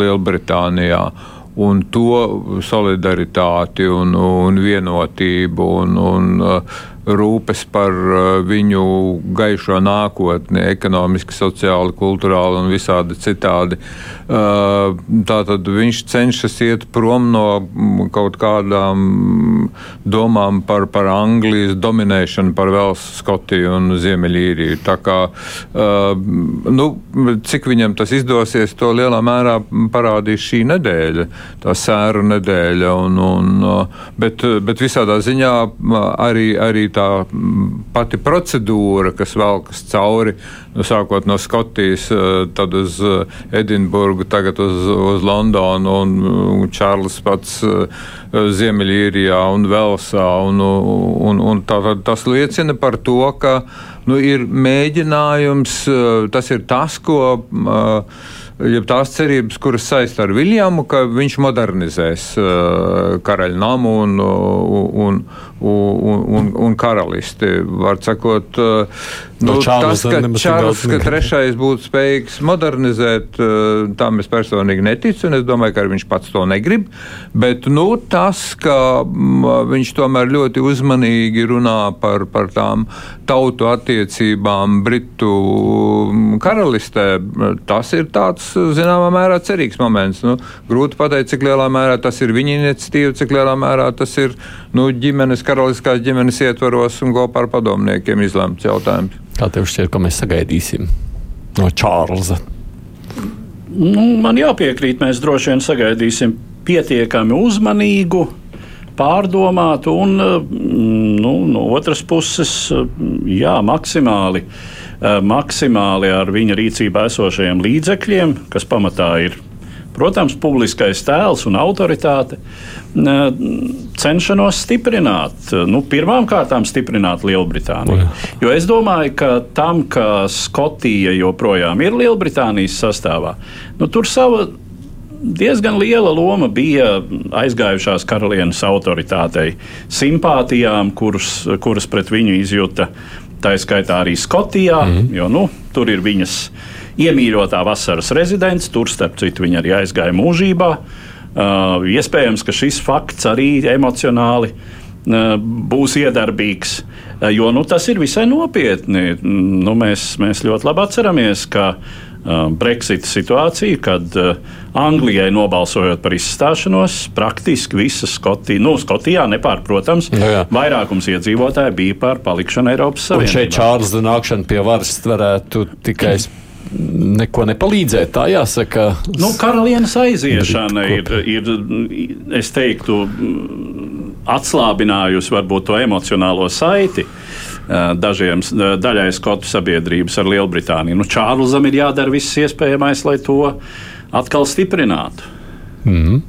Speaker 5: Lielbritānijā un to solidaritāti un, un vienotību un, un rūpes par uh, viņu gaišo nākotni, ekonomiski, sociāli, kultūrāli un visādi citādi. Uh, tātad viņš cenšas iet prom no mm, kaut kādām domām par, par Anglijas dominēšanu pār Velsu, Skotiju un Ziemeļīriju. Tā kā, uh, nu, cik viņam tas izdosies, to lielā mērā parādīs šī nedēļa, tā sēra nedēļa. Un, un, bet, bet visādā ziņā arī, arī tā pati procedūra, kas velkas cauri, nu, sākot no Skotijas, eh, tad uz eh, Edinburgu, tagad uz, uz Londonu un, un Čārlis pats eh, Ziemeļīrijā un Velsā. Un, un, un tā, tas liecina par to, ka nu, ir mēģinājums, tas ir tas, ko. Uh, ja tās cerības, kuras saista ar Viljamu, ka viņš modernizēs uh, karaļnamu un, un, un, un, un karalisti. Var sakot, uh, nu, tas, ka Čārlis ka trešais būtu spējīgs modernizēt, uh, tam es personīgi neticu, un es domāju, ka viņš pats to negrib. Bet nu, tas, ka viņš tomēr ļoti uzmanīgi runā par, par tām tautu attiecībām Britu karalistē, tas ir tāds zināmā mērā cerīgs moments. Nu, grūti pateikt, cik lielā mērā tas ir viņa iniciatīva, cik lielā mērā tas ir nu, ģimenes, karaliskās ģimenes ietvaros un kopā ar padomniekiem izlemts jautājums.
Speaker 1: Kā tev šķiet, ko mēs sagaidīsim no Čārlza?
Speaker 2: Nu, man jāpiekrīt, mēs droši vien sagaidīsim pietiekami uzmanīgu, pārdomātu un nu, no otras puses, jā, maksimāli maksimāli ar viņa rīcībā esošajiem līdzekļiem, kas pamatā ir protams, publiskais tēls un autoritāte, eh, cenšanos stiprināt, nu, pirmām kārtām stiprināt Lielbritāniju. Jo es domāju, ka tam, ka Skotija joprojām ir Lielbritānijas sastāvā, nu, tur sava diezgan liela loma bija aizgājušās karalienes autoritātei, simpātijām, kuras, kuras pret viņu izjuta tā skaitā arī Skotijā, mm jo nu, tur ir viņas iemīļotā vasaras rezidents, tur starp citu viņa arī aizgāja mūžībā. Uh, iespējams, ka šis fakts arī emocionāli uh, būs iedarbīgs, uh, jo nu, tas ir visai nopietni. Nu, mēs, mēs ļoti labi atceramies, ka Uh, Brexit situāciju, kad uh, Anglijai nobalsojot par izstāšanos, praktiski visas Skotija, nu, Skotijā nepārprotams, nu, jā. vairākums iedzīvotāji bija par palikšanu Eiropas Savienībā.
Speaker 1: Un šeit Čārlza nākšana pie varas varētu tikai neko nepalīdzēt. Tā jāsaka.
Speaker 2: Nu, karalienes aiziešana ir, ir, es teiktu, atslābinājusi varbūt to emocionālo saiti dažiem, daļai skotu sabiedrības ar Lielbritāniju. Nu, Čārlzam ir jādara viss iespējamais, lai to atkal stiprinātu.
Speaker 5: Mm -hmm.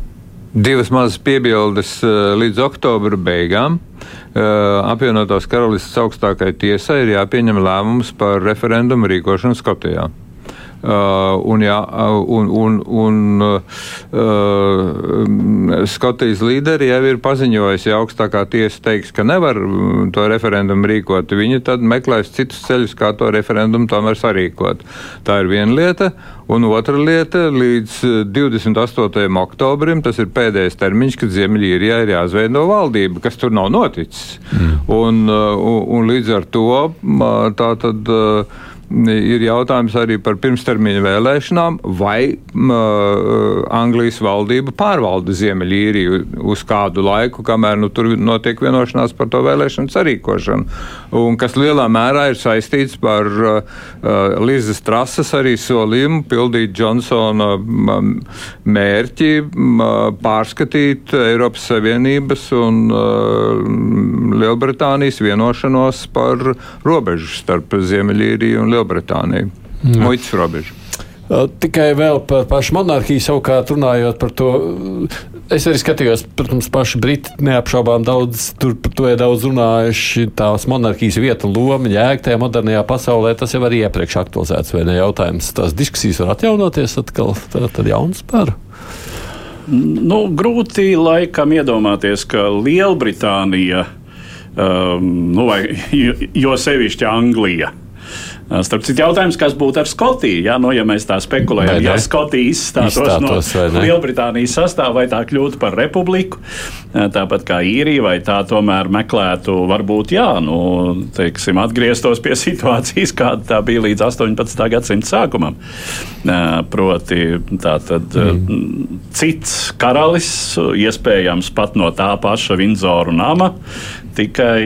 Speaker 5: Divas mazas piebildes līdz oktobra beigām. Apvienotās karalistes augstākajai tiesai ir jāpieņem lēmums par referendumu rīkošanu Skotijā. Uh, un, jā, uh, un, un, un uh, Skotijas līderi jau ir paziņojusi, ja augstākā tiesa teiks, ka nevar mm, to referendumu rīkot, viņi tad meklēs citus ceļus, kā to referendumu tomēr sarīkot. Tā ir viena lieta. Un otra lieta, līdz 28. oktobrim, tas ir pēdējais termiņš, kad Ziemeļīrijā ir jāizveido valdība, kas tur nav noticis. Mm. Un, un, un līdz ar to tā tad ir jautājums arī par pirmstermiņa vēlēšanām, vai uh, Anglijas valdība pārvalda Ziemeļīriju uz kādu laiku, kamēr nu, tur notiek vienošanās par to vēlēšanu sarīkošanu. Un kas lielā mērā ir saistīts par uh, Lizas trases arī solījumu pildīt Džonsona mērķi pārskatīt Eiropas Savienības un uh, Lielbritānijas vienošanos par robežu starp Ziemeļīriju un Lielbritāniju. Mm. Muitas robežu.
Speaker 1: Tikai vēl par pašu monarhiju, savukārt runājot par to, Es arī skatījos, protams, paši Briti neapšaubām daudz, tur par to ir daudz runājuši. Tās monarhijas vieta loma jēga tajā modernajā pasaulē, tas jau arī iepriekš aktualizēts, vai ne jautājums. Tās diskusijas var atjaunoties atkal, tā, tad jauns par.
Speaker 2: Nu, grūti laikam iedomāties, ka Lielbritānija, um, nu, vai, jo sevišķi Anglija, Starp citu, jautājums, kas būtu ar Skotiju? Ja, nu, ja mēs tā spekulējam, ja Skotija izstātos, izstātos no Lielbritānijas sastāvā, vai tā kļūtu par republiku, tāpat kā īrija, vai tā tomēr meklētu, varbūt, jā, nu, teiksim, atgrieztos pie situācijas, kāda tā bija līdz 18. gadsimta sākumam. Proti, tā tad mm. cits karalis, iespējams pat no tā paša Vindzoru nama, tikai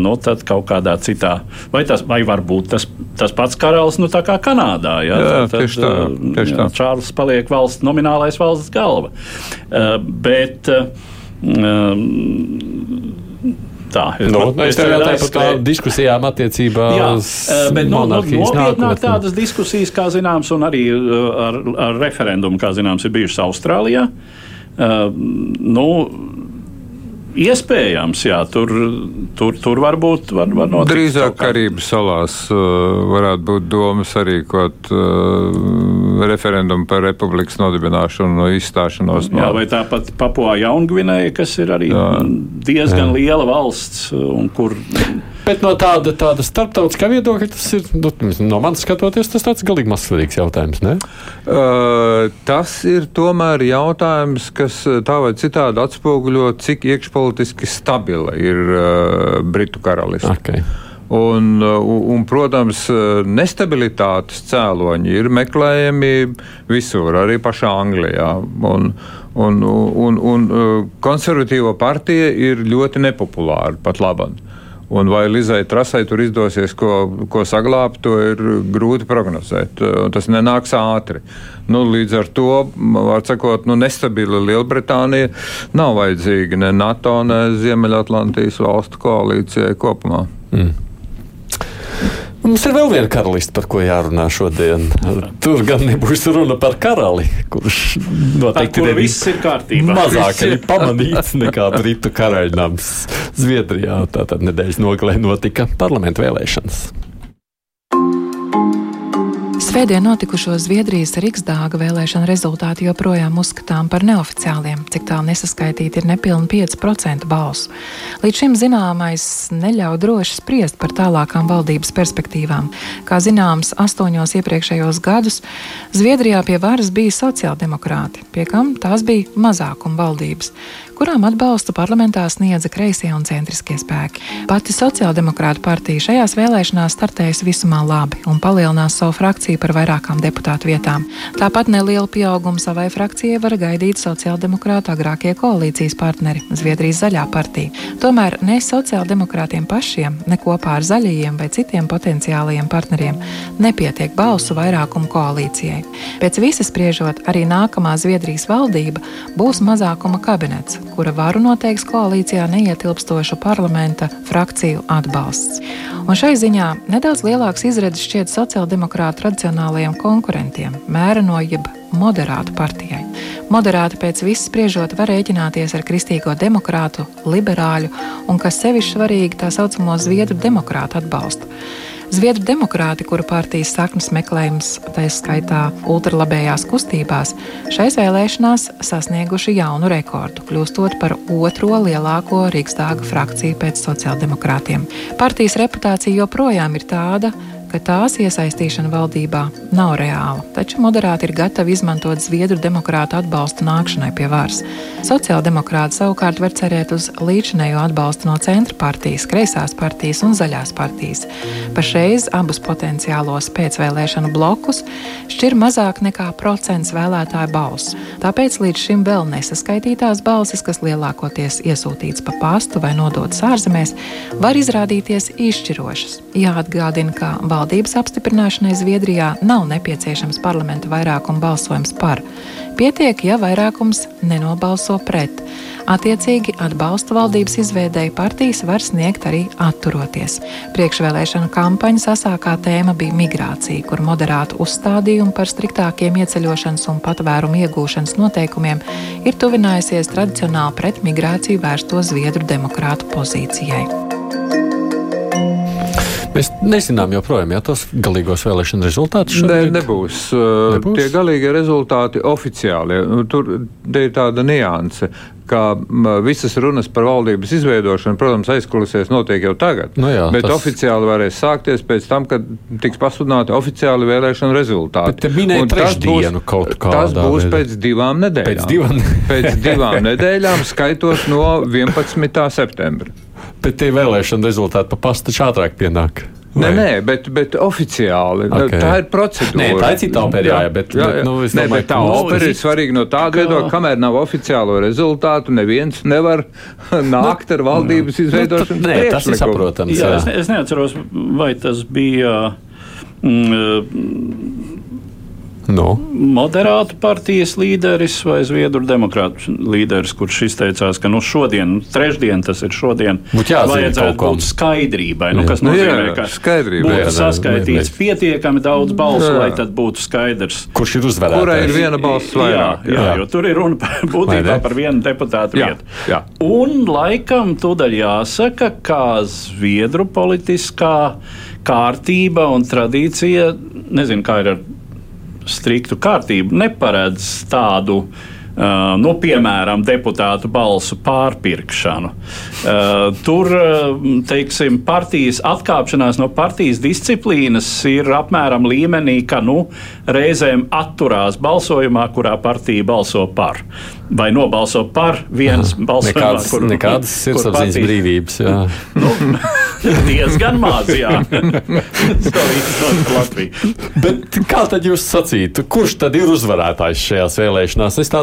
Speaker 2: nu, kaut kādā citā, vai, tas, vai varbūt tas tas pats karalis, nu tā kā Kanādā. Ja?
Speaker 5: Jā, tad, tieši tā. Tieši jā, tā.
Speaker 2: Čārlis paliek valsts nominālais valsts galva. Uh, bet, uh, Tā,
Speaker 1: es nu, tev jautāju par tādām diskusijām attiecībā uz bet, nu, nu,
Speaker 2: nopietnāk tādas diskusijas, kā zināms, un arī ar, ar referendumu, kā zināms, ir bijušas Austrālijā. Uh, nu, Iespējams, jā, tur, tur, tur var, var notikt.
Speaker 5: Drīzāk Karības salās uh, varētu būt domas arī kaut uh, referendumu par republikas nodibināšanu no izstāšanos.
Speaker 2: No... Jā, vai tāpat Papua Jaungvinēja, kas ir arī jā. diezgan jā. liela valsts un kur.
Speaker 1: Bet no tāda, tāda starptautiskā viedokļa tas ir, nu, no manas skatoties, tas tāds galīgi mazsvarīgs jautājums, ne?
Speaker 5: Uh, tas ir tomēr jautājums, kas tā vai citādi atspoguļo, cik iekšpolitiski stabila ir uh, Britu karalists.
Speaker 1: Okay.
Speaker 5: Un, un, protams, nestabilitātes cēloņi ir meklējami visur, arī pašā Anglijā. Un, un, un, un konservatīvo partija ir ļoti nepopulāra pat labāk. Un vai Lizai Trasai tur izdosies ko, ko saglābt, to ir grūti prognozēt. Tas nenāks ātri. Nu, līdz ar to, var sakot, nu, nestabila Lielbritānija nav vajadzīga ne NATO, ne Ziemeļatlantijas valstu koalīcijai kopumā. Mm.
Speaker 1: Mums ir vēl viena karaliste, par ko jārunā šodien. Tur gan nebūs runa par karali, kurš
Speaker 2: noteikti ir viss ir kārtībā.
Speaker 1: Mazāk ir pamanīts nekā Britu karaļnams Zviedrijā. Tātad nedēļas nogalē notika parlamentu vēlēšanas.
Speaker 4: Svētdien notikušo Zviedrijas Riksdāga vēlēšana rezultāti joprojām uzskatām par neoficiāliem, cik tālu nesaskaitīti ir nepilni 5% balsu. Līdz šim zināmais neļauj droši spriest par tālākām valdības perspektīvām. Kā zināms, astoņos iepriekšējos gadus Zviedrijā pie varas bija sociāldemokrāti, pie kam tās bija mazākuma valdības kurām atbalstu parlamentā sniedza kreisie un centriskie spēki. Pati Sociāldemokrāta partija šajās vēlēšanās startējusi visumā labi un palielinās savu frakciju par vairākām deputātu vietām. Tāpat nelielu pieaugumu savai frakcijai var gaidīt Sociāldemokrāta agrākie koalīcijas partneri - Zviedrijas zaļā partija. Tomēr ne sociāldemokrātiem pašiem, ne kopā ar zaļajiem vai citiem potenciālajiem partneriem nepietiek balsu vairākumu koalīcijai. Pēc visas spriežot, arī nākamā Zviedrijas valdība būs mazākuma kabinets, kura varu noteiks koalīcijā neietilpstošu parlamenta frakciju atbalsts. Un šai ziņā nedaudz lielāks izredzes šķiet sociāldemokrātu tradicionālajiem konkurentiem - mēreno jeb moderātu partijai. Moderāti pēc viss spriežot var rēķināties ar kristīgo demokrātu, liberāļu un, kas sevišķi svarīgi, tā saucamo zviedru demokrātu atbalstu. Zviedru demokrāti, kuru partijas saknes meklējums, tā skaitā ultralabējās kustībās, šais vēlēšanās sasnieguši jaunu rekordu, kļūstot par otro lielāko Rīgstāga frakciju pēc sociāldemokrātiem. Partijas reputācija joprojām ir tāda, ka tās iesaistīšana valdībā nav reāla, taču moderāti ir gatavi izmantot Zviedru demokrātu atbalstu nākšanai pie varas. Sociāldemokrāti savukārt var cerēt uz līdzinējo atbalstu no centra partijas, kreisās partijas un zaļās partijas. Pašreiz abus potenciālos pēcvēlēšanu blokus šķir mazāk nekā procents vēlētāju balsu. Tāpēc līdz šim vēl nesaskaitītās balsis, kas lielākoties iesūtīts pa pastu vai nodotas ārzemēs, var izrādīties izšķirošas. Jāatgādina, ka valdība valdības apstiprināšanai Zviedrijā nav nepieciešams parlamenta vairākuma balsojums par. Pietiek, ja vairākums nenobalso pret. Attiecīgi atbalstu valdības izveidēji partijas var sniegt arī atturoties. Priekšvēlēšanu kampaņas asākā tēma bija migrācija, kur moderātu uzstādījumu par striktākiem ieceļošanas un patvērumu iegūšanas noteikumiem ir tuvinājusies tradicionāli pret migrāciju vērsto Zviedru demokrātu pozīcijai.
Speaker 1: Mēs nezinām joprojām, ja tos galīgos vēlēšanu rezultātus
Speaker 5: ne, nebūs. Nebūs. Tie galīgie rezultāti oficiāli. Nu, tur ir tāda nianse ka visas runas par valdības izveidošanu, protams, aizkulisēs notiek jau tagad.
Speaker 1: Nu jā,
Speaker 5: bet
Speaker 1: tas...
Speaker 5: oficiāli varēs sākties pēc tam, kad tiks pasludināti oficiāli vēlēšanu rezultāti.
Speaker 1: Tas būs,
Speaker 5: tas būs pēc divām nedēļām.
Speaker 1: Pēc divām,
Speaker 5: pēc divām nedēļām, skaitot no 11. septembra.
Speaker 1: Bet tie vēlēšana rezultāti pa pastu ātrāk pienāk.
Speaker 5: Nē, nē, bet, bet oficiāli. Nu, okay. Tā ir procedūra.
Speaker 1: Nē, tā ir cita opera, jā, bet, jā, jā. Bet, nu,
Speaker 5: nē, bet tā opera ir svarīga no tāda viedokļa, kamēr nav oficiālo rezultātu, neviens nevar nākt ar valdības izveidošanu.
Speaker 1: Nu, nē, tas ir saprotams.
Speaker 2: Jā, jā. Es, es neatceros, vai tas bija. Mm,
Speaker 1: No.
Speaker 2: Moderātu partijas līderis vai Zviedru demokrātu līderis, kurš izteicās, ka nu, šodien, trešdien, tas ir šodien, vajadzētu būt skaidrībai. Nu, kas nu, nozīmē, ka
Speaker 5: skaidrība,
Speaker 2: būtu jā, saskaitīts jā, pietiekami daudz balsu, jā. lai tad būtu skaidrs.
Speaker 1: Kurš ir uzvarētājs?
Speaker 5: Kurai ir viena balss vairāk?
Speaker 2: Jā, jā, jā, jo tur ir runa par, būtībā par vienu deputātu jā, vietu. Jā. Un laikam tūdaļ jāsaka, ka Zviedru politiskā kārtība un tradīcija, nezinu, kā ir ar striktu kārtību neparedz tādu. Uh, nu, piemēram, deputātu balsu pārpirkšanu. Uh, tur, uh, teiksim, partijas atkāpšanās no partijas disciplīnas ir apmēram līmenī, ka nu, reizēm atturās balsojumā, kurā partija balso par. Vai nobalso par vienas balsojumā,
Speaker 1: nekādas, kur, nekādas sirdsapziņas brīvības.
Speaker 2: nu, diezgan maz, jā.
Speaker 1: Bet kā tad jūs sacītu, kurš tad ir uzvarētājs šajās vēlēšanās? Es tā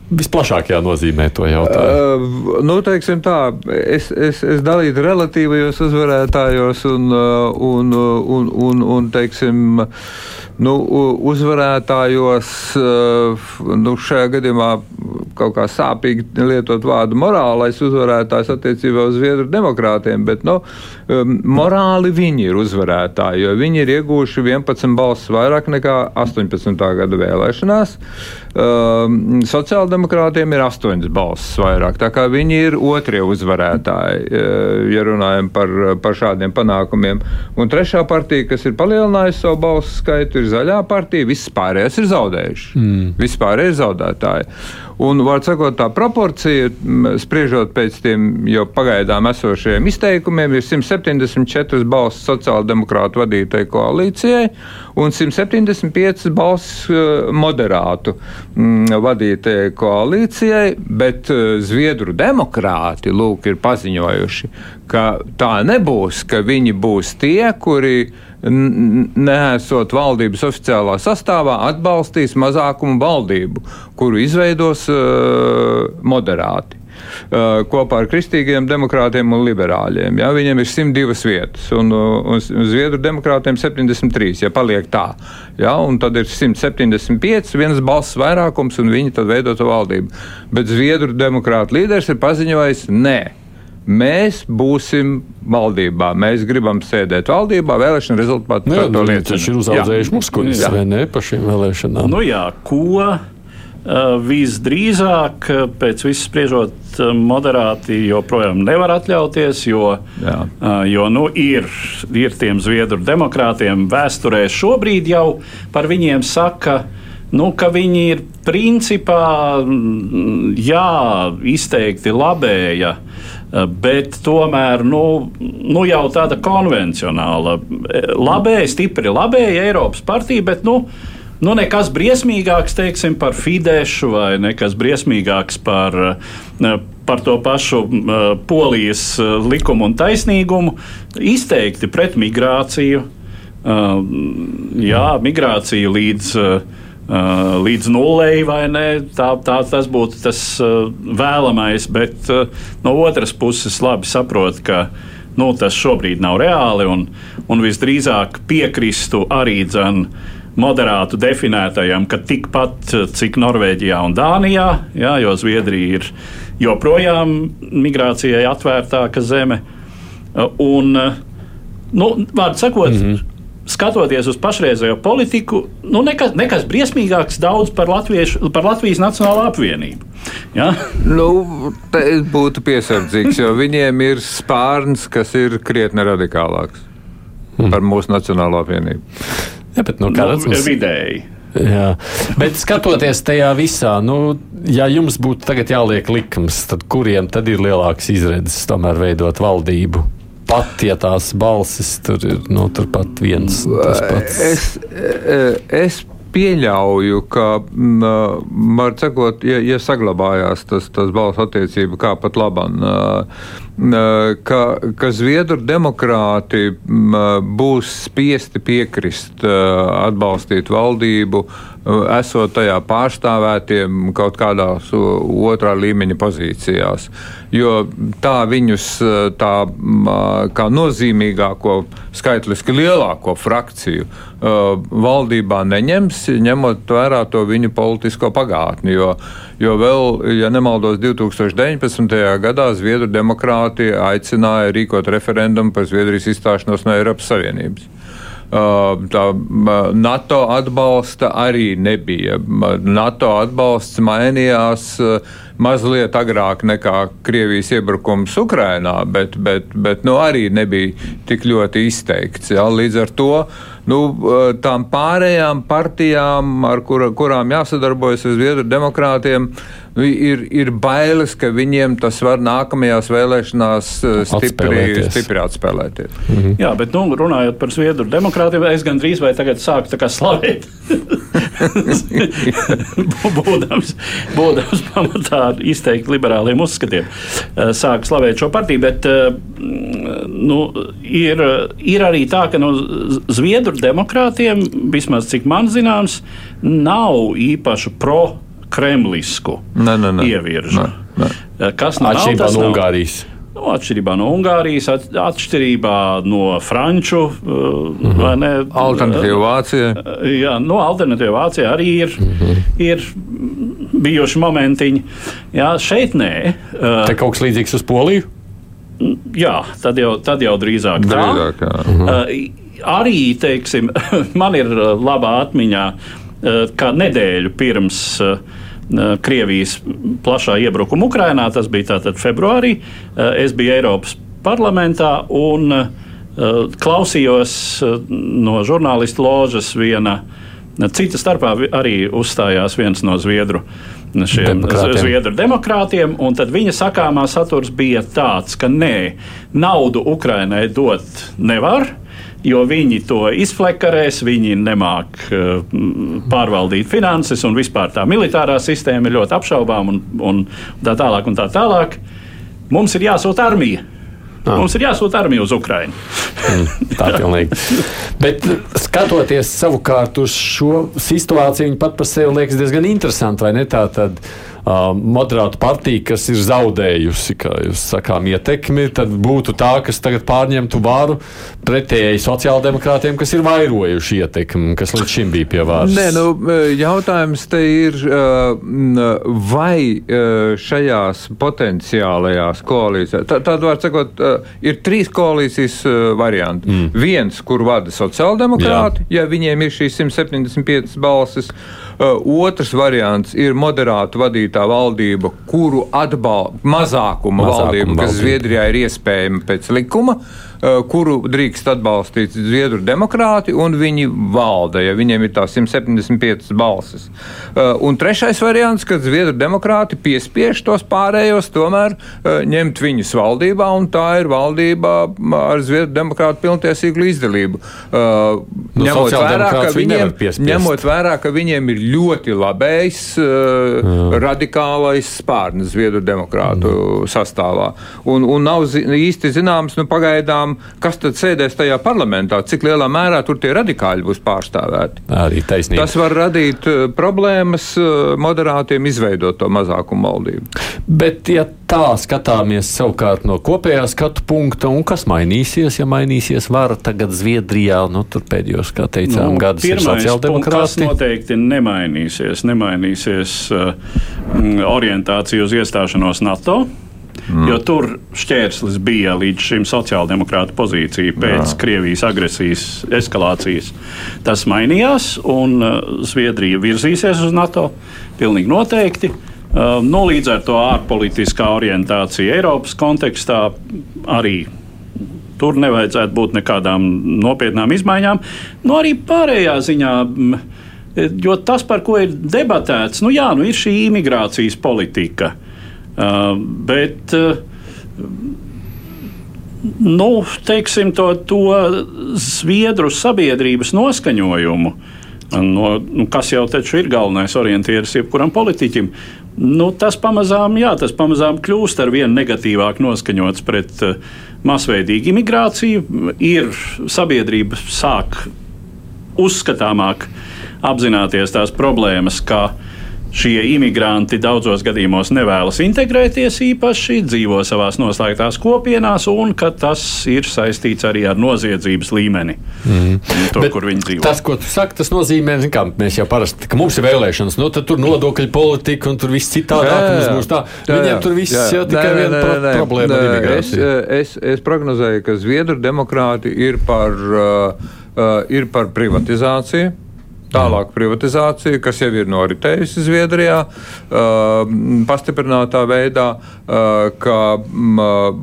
Speaker 1: visplašākajā nozīmē to jautājumu?
Speaker 5: Uh, nu, teiksim tā, es, es, es dalītu relatīvajos uzvarētājos un, un, un, un, un teiksim, nu, uzvarētājos nu, šajā gadījumā kaut kā sāpīgi lietot vārdu morālais uzvarētājs attiecībā uz Zviedru demokrātiem, bet nu, morāli viņi ir uzvarētāji, jo viņi ir iegūši 11 balsis vairāk nekā 18. gada vēlēšanās. Um, sociāldemokrātiem ir astoņas balsis vairāk. Tā kā viņi ir otrie uzvarētāji, uh, ja runājam par, par šādiem panākumiem. Un trešā partija, kas ir palielinājusi savu balsu skaitu, ir zaļā partija. Viss pārējais ir zaudējuši. Mm. Vispār ir zaudētāji. Un, var sakot, tā proporcija, spriežot pēc tiem jau pagaidām esošajiem izteikumiem, ir 174 balsis sociāldemokrātu vadītai koalīcijai un 175 balsis eh, moderātu vadītajai koalīcijai, bet eh, Zviedru demokrāti lūk ir paziņojuši, ka tā nebūs, ka viņi būs tie, kuri nesot valdības oficiālā sastāvā, atbalstīs mazākumu valdību, kuru izveidos uh, moderāti. Uh, kopā ar kristīgiem demokrātiem un liberāļiem. Ja? Viņiem ir 102 vietas, un, un Zviedru demokrātiem 73, ja paliek tā. Ja? Un tad ir 175, viens balss vairākums, un viņi tad veido to valdību. Bet Zviedru demokrāta līderis ir paziņojis, nē, Mēs būsim valdībā. Mēs gribam sēdēt valdībā. Vēlēšana rezultātā
Speaker 1: nu, to liecina. Viņš ir uzauguši muskuļus vai ne pa šīm vēlēšanām.
Speaker 2: Nu jā, ko uh, visdrīzāk, pēc viss spriežot, moderāti joprojām nevar atļauties, jo, jā. uh, jo nu, ir, ir tiem zviedru demokrātiem vēsturē šobrīd jau par viņiem saka, nu, ka viņi ir principā jā, izteikti labēja. Eh, bet tomēr nu, nu jau tāda konvencionāla, eh, labēja, stipri labēja Eiropas partija, bet nu, nu nekas briesmīgāks teiksim, par Fidešu vai nekas briesmīgāks par, eh, par to pašu polijas likumu un taisnīgumu, izteikti pret migrāciju. Jā, migrācija līdz Uh, līdz nulei, vai ne? Tā, tā, tas būtu tas uh, vēlamais, bet uh, no otras puses labi saprot, ka nu, tas šobrīd nav reāli un, un visdrīzāk piekristu arī dzēn moderātu definētajam, ka tikpat cik Norvēģijā un Dānijā, jā, jo Zviedrija ir joprojām migrācijai atvērtāka zeme. Un, nu, vārdu sakot, mm -hmm skatoties uz pašreizējo politiku, nu, nekas, nekas briesmīgāks daudz par, par Latvijas Nacionālo apvienību. Ja?
Speaker 5: Nu, es būtu piesardzīgs, jo viņiem ir spārns, kas ir krietni radikālāks hmm. par mūsu Nacionālo apvienību.
Speaker 1: Ja, bet, nu,
Speaker 2: nu, mums... vidēji.
Speaker 1: Jā. Bet skatoties tajā visā, nu, ja jums būtu tagad jāliek likums, tad kuriem tad ir lielāks izredzes tomēr veidot valdību? Pat ja tās balsis tur ir nu, turpat viens.
Speaker 5: Es, e, es pieļauju, ka, var sakot, ja, ja saglabājās tas, tas balsu attiecība kā pat labam, ka, ka Zviedru demokrāti būs spiesti piekrist atbalstīt valdību, esot tajā pārstāvētiem kaut kādās otrā līmeņa pozīcijās. Jo tā viņus tā kā nozīmīgāko, skaitliski lielāko frakciju valdībā neņems, ņemot vērā to viņu politisko pagātni. Jo, jo vēl, ja nemaldos, 2019. gadā Zviedru demokrāti aicināja rīkot referendumu par Zviedrijas izstāšanos no Eiropas Savienības. Tā NATO atbalsta arī nebija. NATO atbalsts mainījās mazliet agrāk nekā Krievijas iebrukums Ukrainā, bet, bet, bet nu, arī nebija tik ļoti izteikts. Ja? Līdz ar to nu, tām pārējām partijām, ar kur, kurām jāsadarbojas ar Zviedru demokrātiem, nu, ir, ir bailes, ka viņiem tas var nākamajās vēlēšanās stipri, stipri atspēlēties.
Speaker 2: Mhm. Jā, bet nu, runājot par Zviedru demokrātiem, es gandrīz vai tagad sāku slavēt. būdams, būdams pamatā izteikti liberāliem uzskatiem, eh, sāku slavēt šo partiju, bet eh, nu, ir, ir arī tā, ka no Zviedru demokrātiem, vismaz cik man zināms, nav īpašu pro kremlisku
Speaker 5: ne, ne, ne.
Speaker 2: ieviržu.
Speaker 1: Ne, ne. Kas no atšķirībā no Ungārijas?
Speaker 2: Nu, atšķirībā no Ungārijas, atšķirībā no Franču. Uh, mm
Speaker 5: -hmm. Alternatīva Vācija.
Speaker 2: Jā, no Alternatīva Vācija arī ir, mm -hmm. ir bijuši momentiņi. Jā, šeit nē.
Speaker 1: Uh, Te kaut kas līdzīgs uz Poliju?
Speaker 2: Jā, tad jau, tad jau drīzāk
Speaker 5: tā. Drīzāk, jā. Uh
Speaker 2: -huh. uh, arī, teiksim, man ir labā atmiņā, uh, ka nedēļu pirms uh, Krievijas plašā iebrukuma Ukrainā. Tas bija tātad februārī. Es biju Eiropas parlamentā un klausījos no žurnālistu ložas viena. Cita starpā arī uzstājās viens no Zviedru šiem demokrātiem. Zviedru demokrātiem, un viņa sakāmā saturs bija tāds, ka nē, naudu Ukrainai dot nevar, jo viņi to izflekarēs, viņi nemāk uh, pārvaldīt finanses, un vispār tā militārā sistēma ir ļoti apšaubām, un, un tā tālāk. Un tā tālāk. Mums ir jāsūta armija. Ah. Mums ir jāsūta armija uz Ukrajinu.
Speaker 1: mm, tā ir pilnīgi. Bet skatoties savukārt uz šo situāciju, viņa pat par sevi liekas diezgan ne? Tā tad, moderāta partija, kas ir zaudējusi, sakām, ietekmi, tad būtu tā, kas tagad pārņemtu varu pretēji sociāldemokrātiem, kas ir vairojuši ietekmi, kas līdz šim bija pie varas.
Speaker 5: Nē, nu, jautājums te ir, vai šajās potenciālajās koalīcijās, tādu var sakot, ir trīs koalīcijas varianti. Mm. Viens, kur vada sociāldemokrāti, Jā. ja viņiem ir šīs 175 balsis. Otrs variants ir moderāta vadītā valdība, kuru atbalsta mazākuma, mazākuma valdība, kas valdība. Zviedrijā ir iespējama pēc likuma. Uh, kuru drīkst atbalstīt Zviedru demokrāti, un viņi valda, ja viņiem ir tās 175 balsis. Eh, un trešais variants, kad Zviedru demokrāti piespiež tos pārējos tomēr eh, ņemt viņus valdībā, un tā ir valdība ar Zviedru demokrātu pilntiesīgu līdzdalību. Nu, ņemot, vērā, viņiem, ņemot vērā, ka viņiem ir ļoti labējs, Jā. radikālais spārns Zviedru demokrātu mm. sastāvā. Un, un nav īsti zināms, nu, pagaidām jautājumam, kas tad sēdēs tajā parlamentā, cik lielā mērā tur tie radikāļi būs pārstāvēti.
Speaker 1: Arī taisnība.
Speaker 5: Tas var radīt uh, problēmas uh, moderātiem izveidot to mazākumu valdību.
Speaker 1: Bet, ja tā skatāmies savukārt no kopējā skatu punkta, un kas mainīsies, ja mainīsies vara tagad Zviedrijā, nu tur pēdējos, kā teicām, nu, gadus ir sociāldemokrāti.
Speaker 2: Tas noteikti nemainīsies. Nemainīsies uh, orientācija uz iestāšanos NATO. Mm. Jo tur šķērslis bija līdz šim sociāldemokrāta pozīcija pēc Jā. Krievijas agresijas eskalācijas. Tas mainījās, un uh, Zviedrija virzīsies uz NATO. Pilnīgi noteikti. Uh, nu, līdz ar to ārpolitiskā orientācija Eiropas kontekstā arī tur nevajadzētu būt nekādām nopietnām izmaiņām. Nu, arī pārējā ziņā. Jo tas, par ko ir debatēts, nu jā, nu ir šī imigrācijas politika. Uh, bet nu, teiksim, to, to zviedru sabiedrības noskaņojumu, no, nu, kas jau ir galvenais orientieris jebkuram politiķim, nu, tas, pamazām, jā, tas pamazām kļūst ar vien negatīvāk noskaņots pret masveidīgu imigrāciju. Ir sabiedrība sāk uzskatāmāk apzināties tās problēmas, kā Šie imigranti daudzos gadījumos nevēlas integrēties īpaši, dzīvo savās noslēgtās kopienās, un tas ir saistīts arī ar noziedzības līmeni. Mm. Tur, Bet kur viņi dzīvo.
Speaker 1: Tas, ko tu saki, tas nozīmē, ka mēs jau parasti, ka mums ir vēlēšanas, nu tad tur nodokļu politika un tur viss citādāk. Jā, jā. Tā. Jā, Viņiem jā, tur viss jā. jau tikai viena pro nē, problēma nē, ar imigrāciju.
Speaker 5: Es, es, es prognozēju, ka Zviedru demokrāti ir par, uh, uh, ir par privatizāciju. Tālāk privatizācija, kas jau ir noritējusi Zviedrijā, uh, pastiprinātā veidā, uh, ka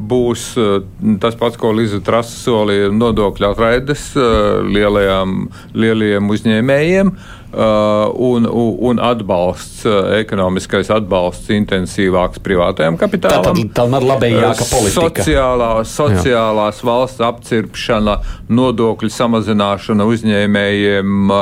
Speaker 5: būs uh, tas pats, ko Liza Trasa solīja, nodokļu atraides lielajām, lielajiem uzņēmējiem. Uh, un, un atbalsts, uh, ekonomiskais atbalsts intensīvāks privātajam kapitālam.
Speaker 1: Tā, tā ir labējāka uh, politika.
Speaker 5: Sociālā, sociālās Jā. valsts apcirpšana, nodokļu samazināšana uzņēmējiem,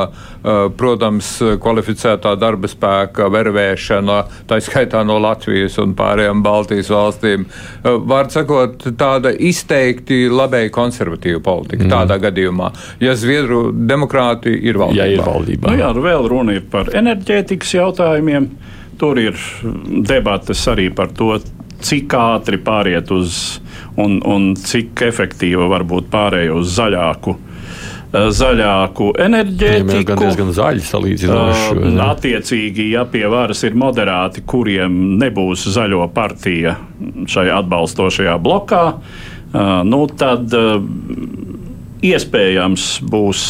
Speaker 5: protams, kvalificētā darba spēka vervēšana, tā skaitā no Latvijas un pārējām Baltijas valstīm. Var sakot, tāda izteikti labēji konservatīva politika mm. tādā gadījumā, ja Zviedru demokrāti ir valdībā. Ja ir
Speaker 2: valdībā. Nu, jā, Tur vēl runa ir par enerģētikas jautājumiem. Tur ir debates arī par to, cik ātri pāriet uz un, un cik efektīva var būt pārējai uz zaļāku eh, zaļāku enerģētiku.
Speaker 1: Gan diezgan zaļi salīdzinoši.
Speaker 2: Uh, attiecīgi, ja pie varas ir moderāti, kuriem nebūs zaļo partija šajā atbalstošajā blokā, uh, nu tad uh, iespējams būs,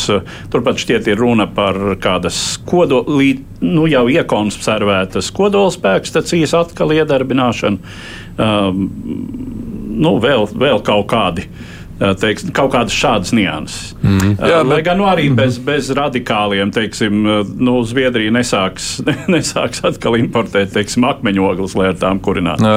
Speaker 2: turpat šķiet, ir runa par kādas kodolī, nu jau iekonservētas kodolspēkstacijas atkal iedarbināšanu, um, nu vēl, vēl kaut kādi. Uh, teiks, kaut kādas šādas nianses. Mm. Jā, Lai gan nu, arī mm. bez, bez radikāliem, teiksim, nu, Zviedrija nesāks, nesāks atkal importēt teiksim, akmeņogles, lai ar tām kurinātu.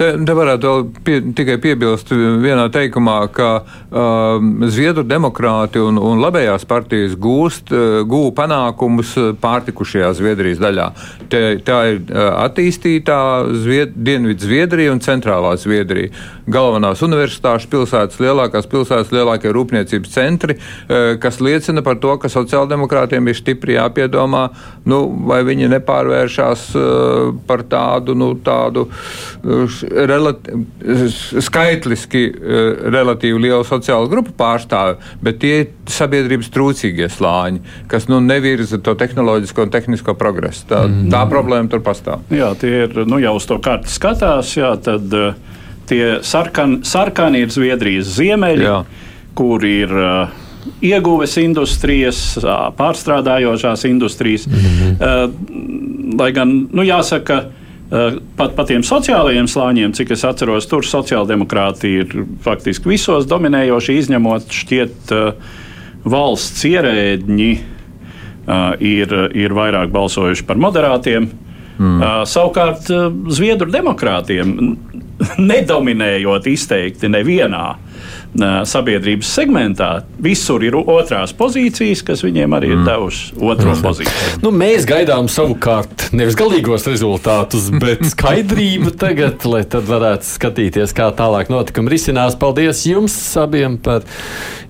Speaker 5: Te, te varētu vēl pie, tikai piebilst vienā teikumā, ka uh, Zviedru demokrāti un, un labējās partijas gūst, gū panākumus pārtikušajā Zviedrijas daļā. Te, tā ir attīstītā Zvied, Dienvidu Zviedrija un centrālā Zviedrija. Galvenās universitāšu pilsētas lielākās pilsētas, lielākie rūpniecības centri, eh, kas liecina par to, ka sociāldemokrātiem ir stipri jāpiedomā, nu, vai viņi nepārvēršas eh, par tādu, nu, tādu eh, relati skaitliski relatīvi lielu sociālu grupu pārstāvi, bet tie ir sabiedrības trūcīgie slāņi, kas nu, nevirza to tehnoloģisko un tehnisko progresu. Tā, tā problēma tur pastāv.
Speaker 2: Jā, tie ir nu, jau uz to kartu skatās. Jā, tad, uh, Tie sarkan, sarkani ir Zviedrijas ziemeļi, Jā. kur ir uh, ieguves industrijas, uh, pārstrādājošās industrijas. Mm -hmm. uh, lai gan, nu, jāsaka, uh, pat par tiem sociālajiem slāņiem, cik es atceros, tur sociāldemokrāti ir faktiski visos dominējoši, izņemot šķiet uh, valsts ierēdņi. Uh, ir, ir vairāk balsojuši par moderātiem. Mm. Savukārt, Zviedru demokrātiem nedominējot izteikti nevienā sabiedrības segmentā visur ir otrās pozīcijas, kas viņiem arī ir mm. devušas otro mm. pozīciju.
Speaker 1: Nu, mēs gaidām savukārt nevis galīgos rezultātus, bet skaidrību tagad, lai tad varētu skatīties, kā tālāk notikumi risinās. Paldies jums abiem par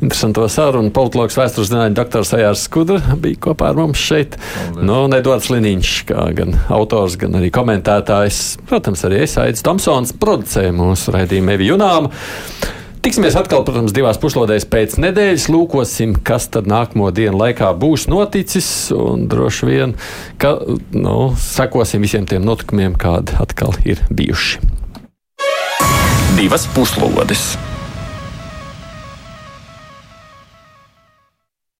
Speaker 1: interesanto sarunu. Politologs vēstures zinātņu doktors Ejārs Skudra bija kopā ar mums šeit. Paldies. Nu, Nedords Liniņš, kā gan autors, gan arī komentētājs. Protams, arī es Aits Tomsons producēju mūsu raidījumu Evi Junām. Tiksimies atkal, protams, divās puslodēs pēc nedēļas. Lūkosim, kas tad nākamo dienu laikā būs noticis. Un droši vien, ka nu, sekosim visiem tiem notikumiem, kādi atkal ir bijuši.
Speaker 6: Divas puslodes!